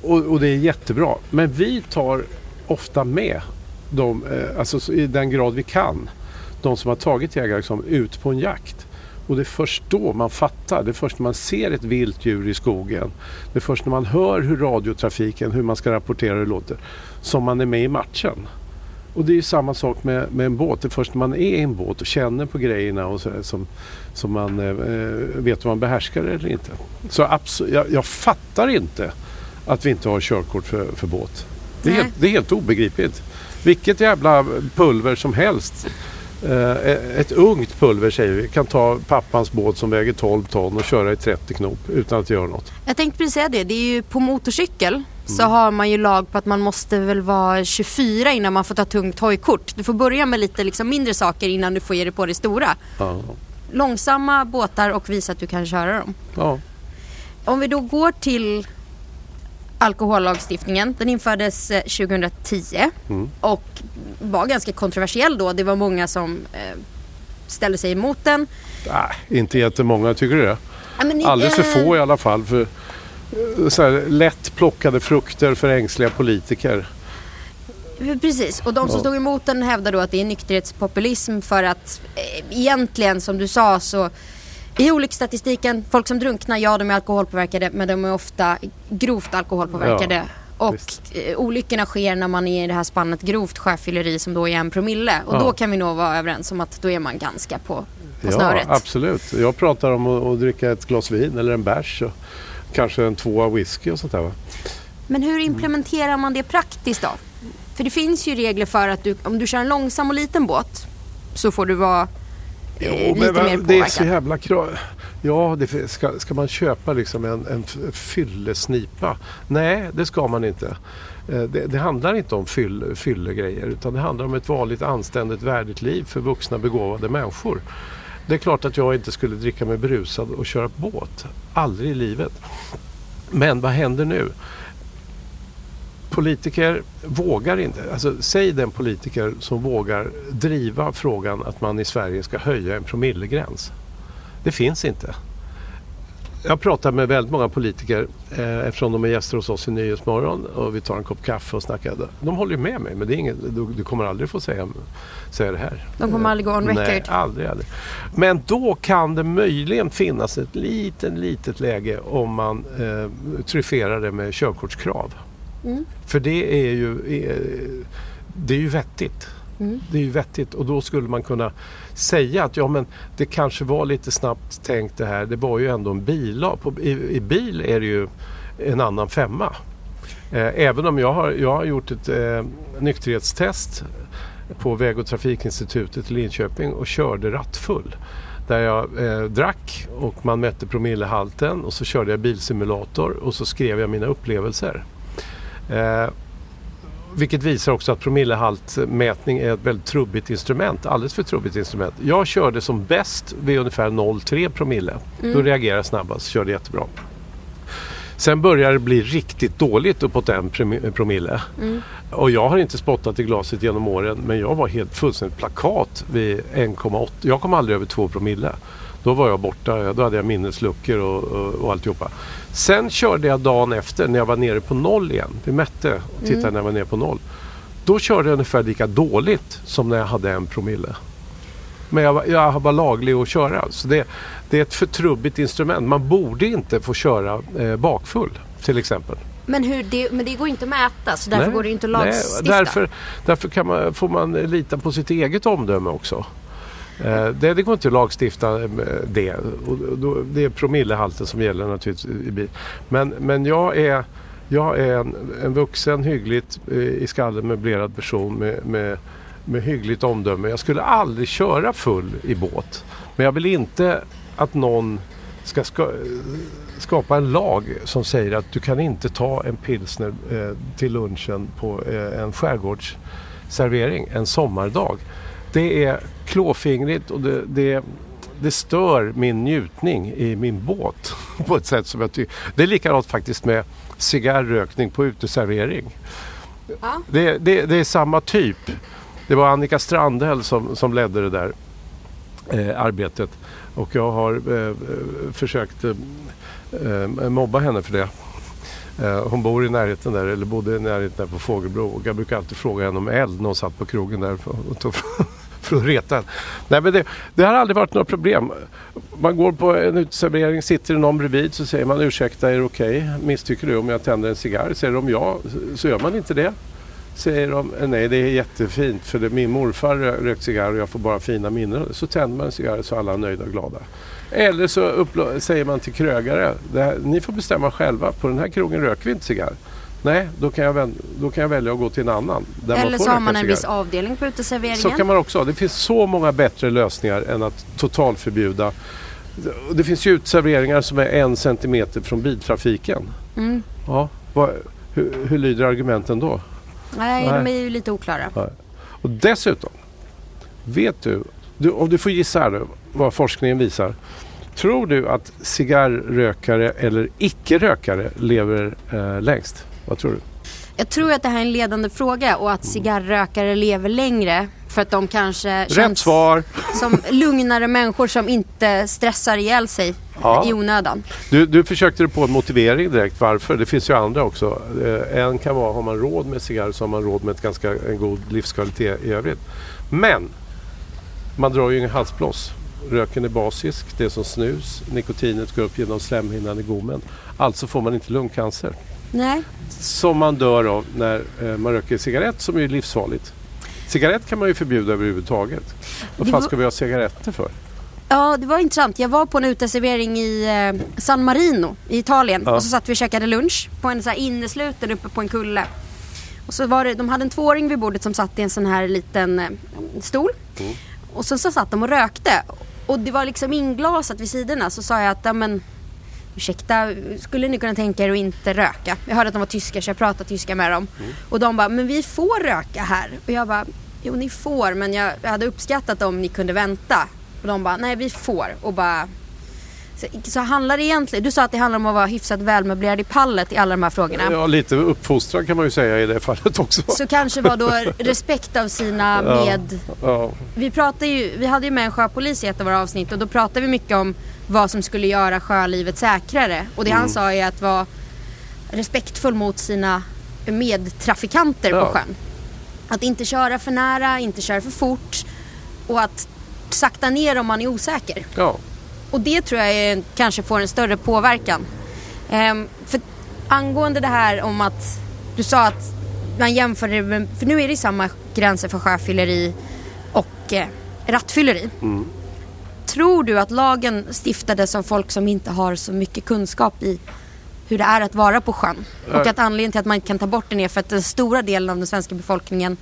Och, och, det är jättebra. Men vi tar ofta med de, eh, alltså i den grad vi kan, de som har tagit jägarexamen ut på en jakt. Och det är först då man fattar. Det är först när man ser ett vilt djur i skogen. Det är först när man hör hur radiotrafiken, hur man ska rapportera hur det låter, som man är med i matchen. Och det är samma sak med, med en båt. Det är först när man är i en båt och känner på grejerna och så, som, som man eh, vet om man behärskar det eller inte. Så absolut, jag, jag, fattar inte att vi inte har körkort för, för båt. Det är, helt, det är helt obegripligt. Vilket jävla pulver som helst Eh, ett ungt pulver säger vi kan ta pappans båt som väger 12 ton och köra i 30 knop utan att göra något. Jag tänkte precis säga det. Det är ju på motorcykel mm. så har man ju lag på att man måste väl vara 24 innan man får ta tungt hojkort. Du får börja med lite liksom mindre saker innan du får ge dig på det stora. Ja. Långsamma båtar och visa att du kan köra dem. Ja. Om vi då går till alkohollagstiftningen. Den infördes 2010 eh, mm. och var ganska kontroversiell då. Det var många som eh, ställde sig emot den. Nej, inte jättemånga. Tycker du det? Ja, ni, Alldeles för få i alla fall. För, eh, så här, lätt plockade frukter för ängsliga politiker. Precis, och de som stod emot den hävdar då att det är nykterhetspopulism för att eh, egentligen som du sa så i olycksstatistiken, folk som drunknar, ja de är alkoholpåverkade men de är ofta grovt alkoholpåverkade. Ja, och eh, olyckorna sker när man är i det här spannet grovt sjöfylleri som då är en promille. Och ja. då kan vi nog vara överens om att då är man ganska på, på snöret. Ja, absolut. Jag pratar om att, att, dricka ett glas vin eller en bärs och kanske en tvåa whisky och sånt där. Va? Men hur implementerar man det praktiskt då? För det finns ju regler för att du, om du kör en långsam och liten båt så får du vara Jo, lite men, mer. Det är så jävla krav. Ja, det, ska, ska man köpa liksom en, en fyllesnipa? Nej, det ska man inte. Eh, det, det, handlar inte om fyll, fyllegrejer utan det handlar om ett vanligt anständigt värdigt liv för vuxna begåvade människor. Det är klart att jag inte skulle dricka mig berusad och köra båt. Aldrig i livet. Men vad händer nu? Politiker vågar inte. Alltså, säg den politiker som vågar driva frågan att man i Sverige ska höja en promillegräns. Det finns inte. Jag pratar med väldigt många politiker eh, eftersom de är gäster hos oss i Nyhetsmorgon och vi tar en kopp kaffe och snackar. De håller med mig men det är inget, du, du kommer aldrig få säga, säga det här. De kommer aldrig gå on record? Nej, aldrig, aldrig. Men då kan det möjligen finnas ett litet, litet läge om man eh, tryfferar det med körkortskrav. Mm. För det är ju, det är ju vettigt. Mm. Det är ju vettigt och då skulle man kunna säga att ja men det kanske var lite snabbt tänkt det här. Det var ju ändå en billag. I, I, bil är det ju en annan femma. Eh, även om jag har, jag har gjort ett eh, nykterhetstest på Väg och trafikinstitutet i Linköping och körde rattfull. Där jag eh, drack och man mätte promillehalten och så körde jag bilsimulator och så skrev jag mina upplevelser. Eh, vilket visar också att promillehaltmätning är ett väldigt trubbigt instrument. Alldeles för trubbigt instrument. Jag körde som bäst vid ungefär 0,3 promille. Mm. Då reagerar jag snabbast, körde jättebra. Sen börjar det bli riktigt dåligt uppåt en promille. Mm. Och jag har inte spottat i glaset genom åren men jag var helt fullständigt plakat vid 1,8. Jag kom aldrig över 2 promille. Då var jag borta, då hade jag minnesluckor och, och, och alltihopa. Sen körde jag dagen efter när jag var nere på noll igen. Vi mätte och tittade mm. när jag var nere på noll. Då körde jag ungefär lika dåligt som när jag hade en promille. Men jag, jag var laglig att köra. Så det, det är ett för trubbigt instrument. Man borde inte få köra eh, bakfull till exempel. Men, hur det, men det går inte att mäta så därför nej, går det inte att lagstifta? Nej, därför därför man, får man lita på sitt eget omdöme också. Eh, det, det går inte att lagstifta eh, det. det är promillehalten som gäller naturligtvis i bil. Men, men jag är, jag är en, en vuxen, hyggligt eh, i skallen möblerad person med, med, med hyggligt omdöme. Jag skulle aldrig köra full i båt. Men jag vill inte att någon ska, skapa en lag som säger att du kan inte ta en pilsner till lunchen på en skärgårdsservering en sommardag. Det är klåfingrigt och det, det, det stör min njutning i min båt [laughs] på ett sätt som jag tycker. Det är likadant faktiskt med cigarrökning på uteservering. Ja. Det, det, det, är samma typ. Det var Annika Strandhäll som, som ledde det där eh, arbetet och jag har eh, försökt eh, mobba henne för det. Eh, hon bor i närheten där, eller bodde i närheten där på Fågelbro och jag brukar alltid fråga henne om eld när hon satt på krogen där för att reta. Nej men det, det, har aldrig varit några problem. Man går på en uteservering, sitter det någon bredvid så säger man ursäkta är det okej? Okay? Misstycker du om jag tänder en cigarr? Säger de ja så gör man inte det. Säger de nej det är jättefint för det, min morfar rökt cigarr och jag får bara fina minnen. Så tänder man en cigarr så alla är nöjda och glada. Eller så säger man till krögare, här, ni får bestämma själva, på den här krogen röker vi inte cigarr. Nej, då kan, jag då kan jag välja att gå till en annan. Eller så har man en viss avdelning på uteserveringen. Så kan man också. Det finns så många bättre lösningar än att totalförbjuda. Det finns ju uteserveringar som är en centimeter från biltrafiken. Mm. Ja, vad, hur, hur lyder argumenten då? Nej, Nej, de är ju lite oklara. Nej. Och dessutom, vet du, du, om du får gissa här vad forskningen visar. Tror du att cigarrrökare eller icke-rökare lever eh, längst? Vad tror du? Jag tror att det här är en ledande fråga och att cigarrrökare lever längre för att de kanske Rätt känns svar. som lugnare människor som inte stressar ihjäl sig ja. i onödan. Du, du försökte på en motivering direkt varför. Det finns ju andra också. Eh, en kan vara, har man råd med cigarr så har man råd med ett ganska, en god livskvalitet i övrigt. Men man drar ju ingen halsblås. Röken är basisk, det är som snus. Nikotinet går upp genom slemhinnan i gommen. Alltså får man inte lungcancer. Nej. Som man dör av när eh, man röker cigarett som är livsfarligt. Cigarett kan man ju förbjuda överhuvudtaget. Vad fan ska vi ha cigaretter för? Ja, det var intressant. Jag var på en uteservering i eh, San Marino i Italien ja. och så satt vi och käkade lunch på en så här innesluten uppe på en kulle. Och så var det, de hade en tvååring vid bordet som satt i en sån här liten eh, stol. Mm. Och sen så satt de och rökte. Och det var liksom inglasat vid sidorna. Så sa jag att, ja men ursäkta, skulle ni kunna tänka er att inte röka? Jag hörde att de var tyskar så jag pratade tyska med dem. Mm. Och de bara, men vi får röka här. Och jag bara, jo ni får men jag, jag hade uppskattat om ni kunde vänta. Och de bara, nej vi får. Och bara, så, så handlar det egentligen, du sa att det handlar om att vara hyfsat välmöblerad i pallet i alla de här frågorna. Ja, lite uppfostran kan man ju säga i det fallet också. Så kanske var då respekt av sina med... Ja, ja. Vi, pratade ju, vi hade ju med en sjöpolis i ett av våra avsnitt och då pratade vi mycket om vad som skulle göra sjölivet säkrare. Och det mm. han sa är att vara respektfull mot sina medtrafikanter ja. på sjön. Att inte köra för nära, inte köra för fort och att sakta ner om man är osäker. Ja. Och det tror jag är, kanske får en större påverkan. Ehm, för angående det här om att du sa att man jämför det med, för nu är det samma gränser för sjöfylleri och eh, rattfylleri. Mm. Tror du att lagen stiftades av folk som inte har så mycket kunskap i hur det är att vara på sjön? Och att anledningen till att man inte kan ta bort den är för att den stora delen av den svenska befolkningen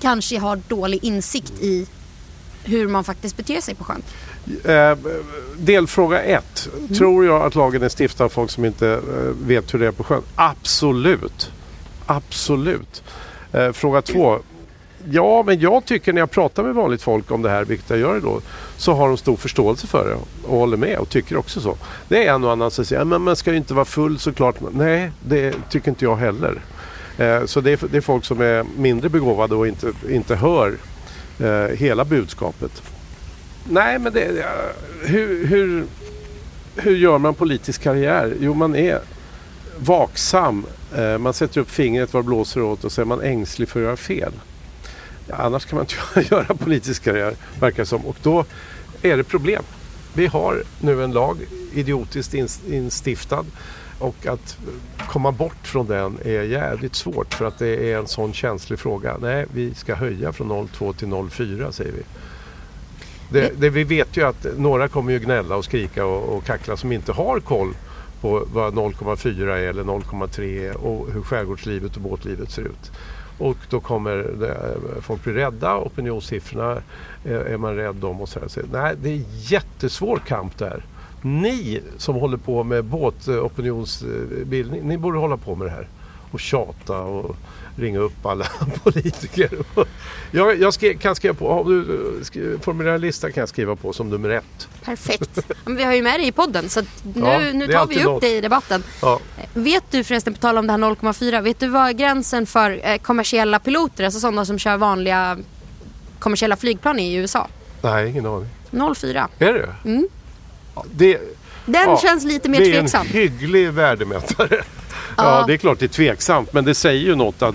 kanske har dålig insikt i hur man faktiskt beter sig på sjön? Eh, delfråga ett. Mm. Tror jag att lagen är stiftad av folk som inte eh, vet hur det är på sjön? Absolut. Absolut. Eh, fråga två. Ja, men jag tycker när jag pratar med vanligt folk om det här, vilket jag gör då, så har de stor förståelse för det och håller med och tycker också så. Det är en och annan som säger men man ska ju inte vara full såklart. Nej, det tycker inte jag heller. Eh, så det är, det är folk som är mindre begåvade och inte, inte hör eh, hela budskapet. Nej, men det, hur, hur, hur gör man politisk karriär? Jo, man är vaksam. Eh, man sätter upp fingret var det blåser åt och så är man ängslig för att göra fel. Ja, annars kan man inte [laughs] göra politisk karriär, verkar som. Och då är det problem. Vi har nu en lag, idiotiskt instiftad. Och att komma bort från den är jävligt svårt för att det är en sån känslig fråga. Nej, vi ska höja från 0,2 till 0,4 säger vi. Det, det, vi vet ju att några kommer ju gnälla och skrika och, och kackla som inte har koll på vad 0,4 är eller 0,3 och hur skärgårdslivet och båtlivet ser ut. Och då kommer det, eh, folk bli rädda, opinionssiffrorna eh, är, man rädd om och så, här. så Nej, det är jättesvår kamp där. Ni som håller på med båtopinionsbildning, ni borde hålla på med det här och tjata och ringa upp alla [laughs] politiker. Jag, jag skri, kan skriva på, om du formulerar en lista kan jag skriva på som nummer ett. Perfekt. Men vi har ju med dig i podden så nu, ja, nu tar vi upp något. det i debatten. Ja. Vet du förresten, på tal om det här 0,4, vet du vad gränsen för eh, kommersiella piloter, alltså sådana som kör vanliga kommersiella flygplan i USA? Nej, ingen aning. 0,4. Är det? Mm. Det, Den ja, känns lite mer tveksam. Det är en hygglig värdemätare. Ja. det är klart det är tveksamt men det säger ju något att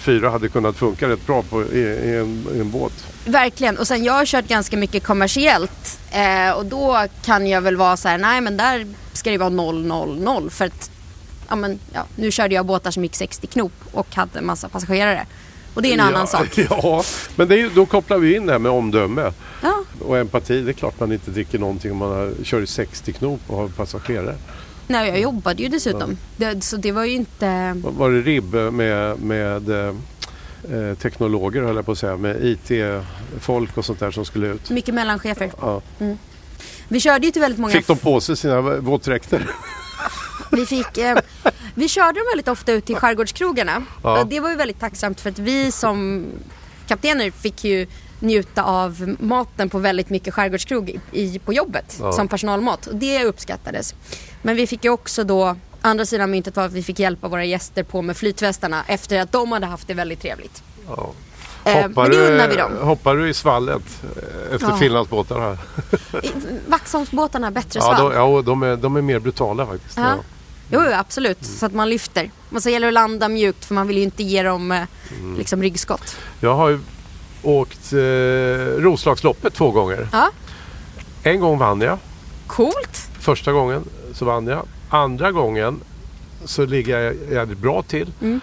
04 hade kunnat funka rätt bra på, i, i, en, i en båt. Verkligen och sen jag har kört ganska mycket kommersiellt eh, och då kan jag väl vara så här, nej men där ska det vara 000 för att ja, men, ja, nu körde jag båtar som gick 60 knop och hade en massa passagerare. Och det är en ja, annan sak. [laughs] Ja, men det är, då kopplar vi in det här med omdöme ja. och empati. Det är klart man inte dricker någonting om man har, kör i 60 knop och har passagerare. Nej, jag jobbade ju dessutom. Det, så det var ju inte... Var det ribb med, med eh, eh teknologer höll jag på att säga, med IT-folk och sånt där som skulle ut? Mycket mellanchefer. Ja. Mm. Vi körde ju till väldigt många... Fick de på sig sina våtdräkter? [laughs] Vi fick... Eh, vi körde dem väldigt ofta ut till skärgårdskrogarna. Ja. Det var ju väldigt tacksamt för att vi som kaptener fick ju njuta av maten på väldigt mycket skärgårdskrog i, på jobbet ja. som personalmat. Och det uppskattades. Men vi fick ju också då, andra sidan myntet var att vi fick hjälpa våra gäster på med flytvästarna efter att de hade haft det väldigt trevligt. Ja. Eh, hoppar, du, hoppar du i svallet efter ja. Finlandsbåtarna? Här? Vaxholmsbåtarna bättre svall. Ja, de, ja de, är, de är mer brutala faktiskt. Ja. Jo, absolut. Mm. Så att man lyfter. Men så gäller det att landa mjukt för man vill ju inte ge dem eh, mm. liksom ryggskott. Jag har ju åkt eh, Roslagsloppet två gånger. Ja. En gång vann jag. Coolt. Första gången så vann jag. Andra gången så ligger jag jävligt bra till. Mm.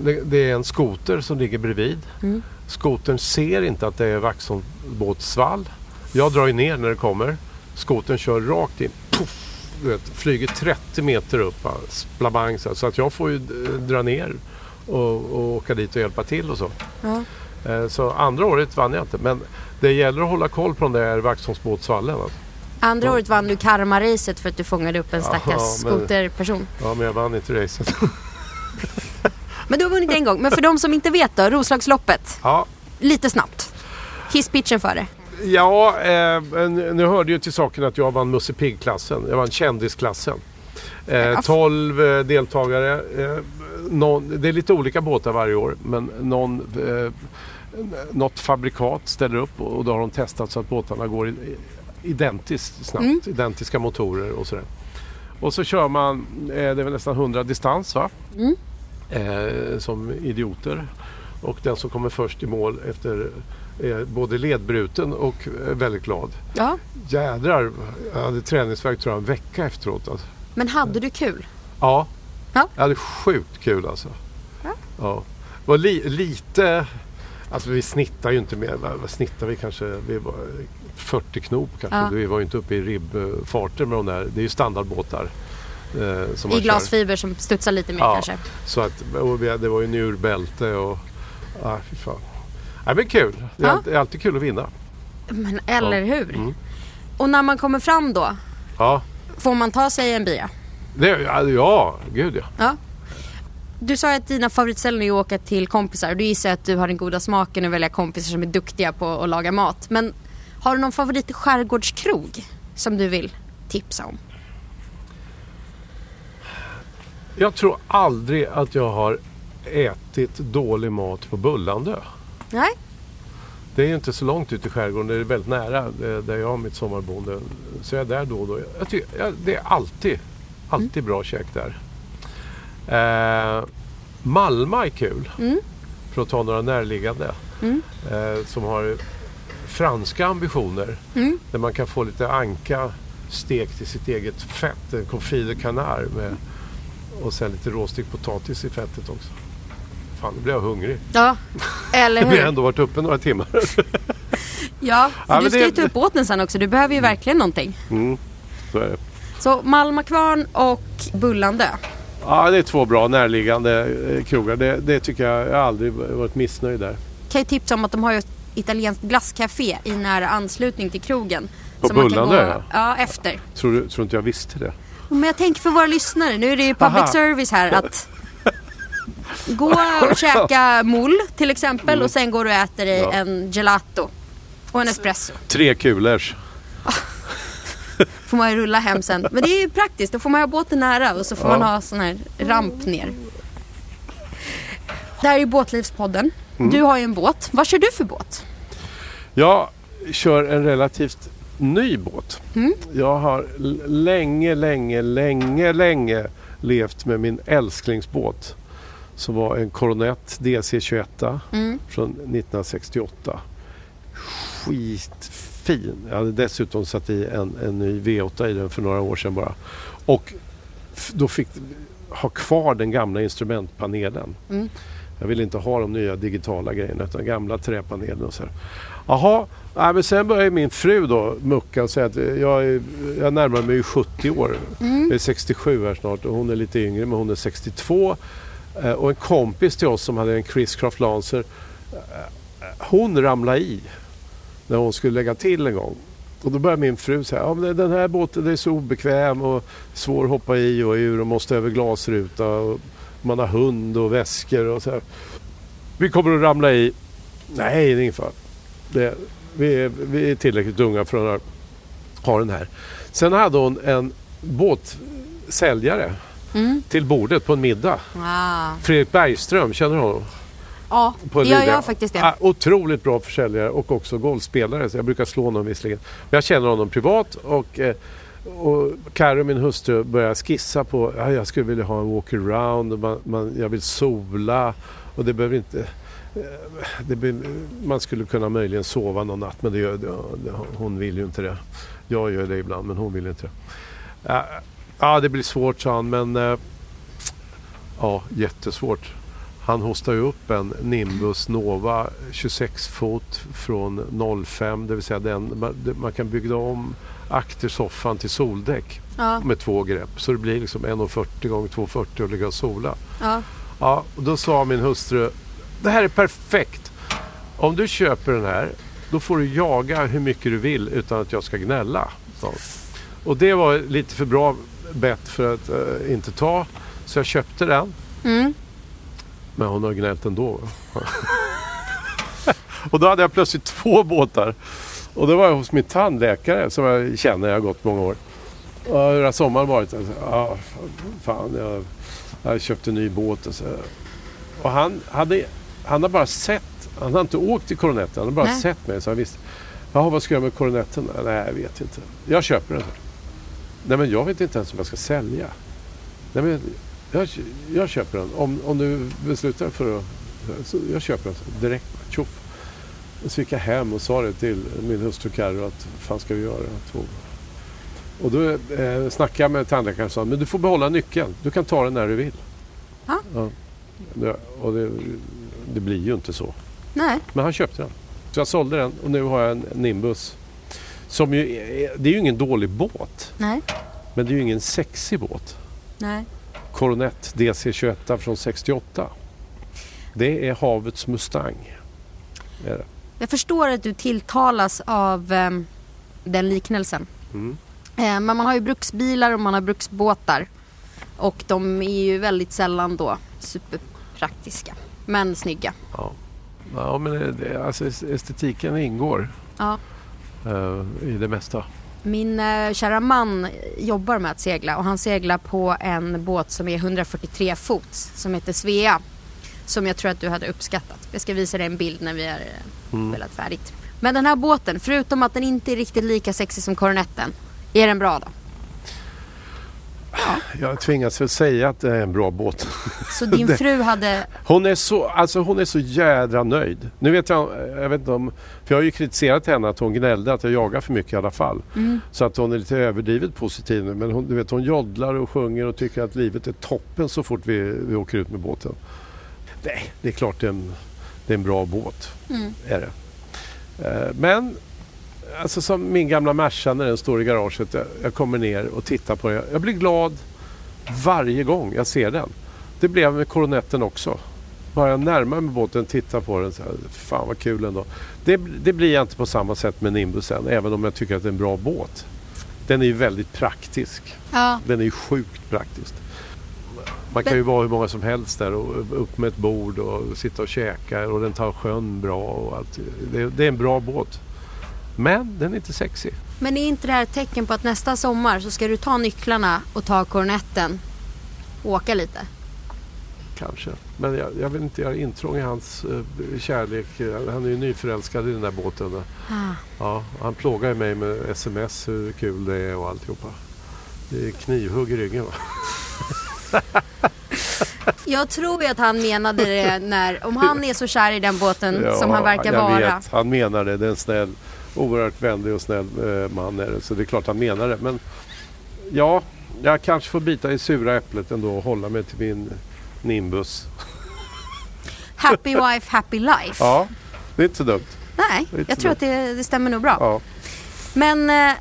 Det, det, är en skoter som ligger bredvid. Mm. Skotern ser inte att det är Vaxholmsbåtssvall. Jag drar ju ner när det kommer. Skotern kör rakt in. Puff, du vet, flyger 30 meter upp. Splabang, så att jag får ju dra ner och, och åka dit och hjälpa till och så. Ja. Eh, så andra året vann jag inte. Men det gäller att hålla koll på den där Vaxholmsbåtsvallen. Alltså. Andra året vann du karma-racet för att du fångade upp en stackars Aha, skoterperson. Ja, men jag vann inte racet. [laughs] men du har vunnit en gång. Men för de som inte vet då, Roslagsloppet. Ja. Lite snabbt. Hisspitchen för det. Ja, eh, nu hörde ju till saken att jag vann Musse Pigg-klassen. Jag vann kändisklassen. Eh, 12 eh, deltagare. Eh, någon, det är lite olika båtar varje år men någon, eh, något fabrikat ställer upp och, då har de testat så att båtarna går identiskt snabbt. Mm. Identiska motorer och sådär. Och så kör man, eh, det är väl nästan 100 distans va? Mm. Eh, som idioter. Och den som kommer först i mål efter är både ledbruten och eh, väldigt glad. Ja. Jädrar, jag hade träningsvärk tror jag en vecka efteråt. Alltså. Men hade du kul? Ja, ja. jag hade sjukt kul alltså. Ja. ja. Det var li lite, alltså vi snittar ju inte mer, vad snittar vi kanske? Vi var 40 knop kanske. Ja. Vi var ju inte uppe i ribbfarter med de där. Det är ju standardbåtar. Eh, I glasfiber som studsar lite mer ja, kanske. Så att, det var ju njurbälte och... Ah, fy fan. Ja, men kul. Det är, ja. alltid, alltid kul att vinna. Men eller hur. Mm. Och när man kommer fram då? Ja. Får man ta sig en bia? Det, ja, gud ja. ja. du sa att dina favoritställen är att åka till kompisar. Du gissar att du har den goda smaken att välja kompisar som är duktiga på att laga mat. Men har du någon favorit skärgårdskrog som du vill tipsa om? Jag tror aldrig att jag har ätit dålig mat på Bullandö. Nej. Det är inte så långt ut i skärgården, det är väldigt nära eh, där jag har mitt sommarboende. Så jag är där då och då. Jag tycker, det är alltid, alltid bra käk där. Eh, Malma är kul. Mm. För att ta några närliggande. Mm. Eh, som har franska ambitioner. Mm. Där man kan få lite anka stekt i sitt eget fett. En confit de canard med och sen lite råstekt potatis i fettet också. Fan, nu blir jag hungrig. Ja, eller hur? Vi har ändå varit uppe några timmar. [laughs] ja, för ja, du ska det... ju ta upp båten sen också. Du behöver ju verkligen någonting. Mm, så är det. Så Malmakvarn och Bullandö. Ja, det är två bra närliggande eh, krogar. Det, det tycker jag. Jag har aldrig varit missnöjd där. Kan ju tipsa om att de har ett italienskt glasscafé i nära anslutning till krogen. På Bullandö? Ja. ja, efter. Tror du tror inte jag visste det? Men jag tänker för våra lyssnare. Nu är det ju public Aha. service här att gå och [laughs] käka mull till exempel mm. och sen går du och äter dig ja. en gelato och en espresso. Tre kulers. får man ju rulla hem sen. Men det är ju praktiskt. Då får man ha båten nära och så får ja. man ha sån här ramp ner. Det här är ju Båtlivspodden. Mm. Du har ju en båt. Vad kör du för båt? Jag kör en relativt ny båt. Mm. Jag har länge, länge, länge, länge levt med min älsklingsbåt. Som var en Coronet DC21 mm. från 1968. Skitfin. Jag hade dessutom satt i en, en ny V8 i den för några år sedan bara. Och då fick ha kvar den gamla instrumentpanelen. Mm. Jag ville inte ha de nya digitala grejerna utan gamla träpanelen och så. Här. Jaha, ja, men sen började min fru då mucka och säga att jag, är, jag närmar mig 70 år. Mm. Jag är 67 här snart och hon är lite yngre men hon är 62. Eh, och en kompis till oss som hade en Chris-Craft Lancer eh, hon ramlade i när hon skulle lägga till en gång. Och då började min fru säga ja, men den här båten är så obekväm och svår att hoppa i och ur och måste över glasruta. Och man har hund och väskor och så här. Vi kommer att ramla i. Nej, det är ingen fara. Det, vi, är, vi är tillräckligt unga för att ha den här. Sen hade hon en båtsäljare mm. till bordet på en middag. Ah. Fredrik Bergström, känner du honom? Ja, på det gör jag faktiskt det. otroligt bra försäljare och också golfspelare. Så jag brukar slå honom visserligen. Men jag känner honom privat och eh, och Carro, min hustru, började skissa på att jag skulle vilja ha en walk-around. Man, man, jag vill sola och det behöver inte... Eh, det, man skulle kunna möjligen sova någon natt men det gör, det, hon vill ju inte det. Jag gör det ibland men hon vill inte det. Ja, det blir svårt sa han men... Eh, ja, jättesvårt. Han hostade upp en Nimbus Nova 26 fot från 05, det vill säga den, man kan bygga om aktersoffan till soldäck ja. med två grepp. Så det blir liksom 1,40 gånger 2,40 och ligga och sola. Ja. Ja, och då sa min hustru, det här är perfekt. Om du köper den här, då får du jaga hur mycket du vill utan att jag ska gnälla. Så. Och det var lite för bra bett för att uh, inte ta. Så jag köpte den. Mm. Men hon har gnällt ändå. [laughs] och då hade jag plötsligt två båtar. Och då var jag hos min tandläkare som jag känner, jag har gått många år. Och hur har sommaren varit? Alltså, ah, fan, jag, jag köpte en ny båt. Och, så. och han, hade, han har bara sett, han har inte åkt till Coronetten, han har bara Nej. sett mig. Så han visste, jaha vad ska jag med Coronetten? Nej, jag vet inte. Jag köper den. Nej, men jag vet inte ens om jag ska sälja. Nej, men jag, jag köper den. Om, om du beslutar för att... Så jag köper den direkt. Tjoff. Så gick jag hem och sa det till min hustru Carro att fan ska vi göra? Två. Och då eh, snackade jag med tandläkaren och sa men du får behålla nyckeln. Du kan ta den när du vill. Ha? Ja. Och det, det, blir ju inte så. Nej. Men han köpte den. Så jag sålde den och nu har jag en Nimbus. Som ju, det är ju ingen dålig båt. Nej. Men det är ju ingen sexig båt. Nej. Coronet DC21 från 68. Det är havets Mustang. Är det. Jag förstår att du tilltalas av eh, den liknelsen. Mm. Eh, men man har ju bruksbilar och man har bruksbåtar. Och de är ju väldigt sällan då superpraktiska. Men snygga. Ja, ja men det- det, alltså estetiken ingår Ja. Eh, i det mesta. Min eh, kära man jobbar med att segla och han seglar på en båt som är 143 fot som heter Svea. Som jag tror att du hade uppskattat. Jag ska visa dig en bild när vi har mm. spelat färdigt. Men den här båten, förutom att den inte är riktigt lika sexig som Coronetten, är den bra då? Jag tvingas väl säga att det är en bra båt. Så din [laughs] fru hade... Hon är så, alltså hon är så jädra nöjd. Nu vet jag, jag vet inte om, för jag har ju kritiserat henne att hon gnällde att jag jagar för mycket i alla fall. Mm. Så att hon är lite överdrivet positiv nu. Men hon, du vet, hon joddlar och sjunger och tycker att livet är toppen så fort vi, vi åker ut med båten. Nej, det är klart det är en, det är en bra båt. Mm. Är det. Eh, Men alltså som min gamla Merca när den står i garaget. Jag, jag kommer ner och tittar på den. Jag blir glad varje gång jag ser den. Det blev med koronetten också. Bara jag närmar mig båten och tittar på den så här, fan vad kul ändå. Det, det blir jag inte på samma sätt med Nimbusen även om jag tycker att det är en bra båt. Den är ju väldigt praktisk. Ja, Den är ju sjukt praktisk. Man kan ju vara hur många som helst där och upp med ett bord och sitta och käka och den tar sjön bra och allt. Det, det är en bra båt. Men den är inte sexig. men är inte det här ett tecken på att nästa sommar så ska du ta nycklarna och ta Coronetten och åka lite? Kanske. Men jag, jag vill inte göra intrång i hans eh, kärlek. Han är ju nyförälskad i den där båten. Ah. Ja, han plågar ju mig med sms hur kul det är och alltihopa. Det är knivhugg i ryggen va? [laughs] Jag tror ju att han menade det när, om han är så kär i den båten som han verkar jag vara. Vet. Han menar det. Det är snäll, oerhört vänlig och snäll eh, man. Är det. Så det är klart han menar det. Men ja, jag kanske får bita i sura äpplet ändå och hålla mig till min Nimbus. [laughs] Happy wife, happy life. Ja, det är inte så dumt. Nej, jag tror dumt. att det, det stämmer nog bra. Ja, Men eh,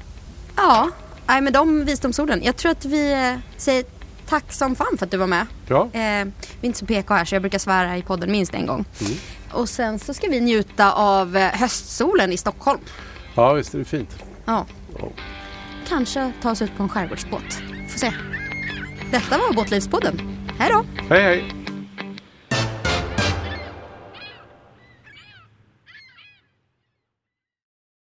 ja, nej, med de visdomsorden. Jag tror att vi eh, säger tack som fan för att du var med. ja. Vi är inte så PK här så jag brukar svära i podden minst en gång. Mm. Och sen så ska vi njuta av höstsolen i Stockholm. Ja visst är det fint. Ja. Kanske ta oss ut på en skärgårdsbåt. Får se. Detta var Båtlivspodden. Hej då! Hej hej!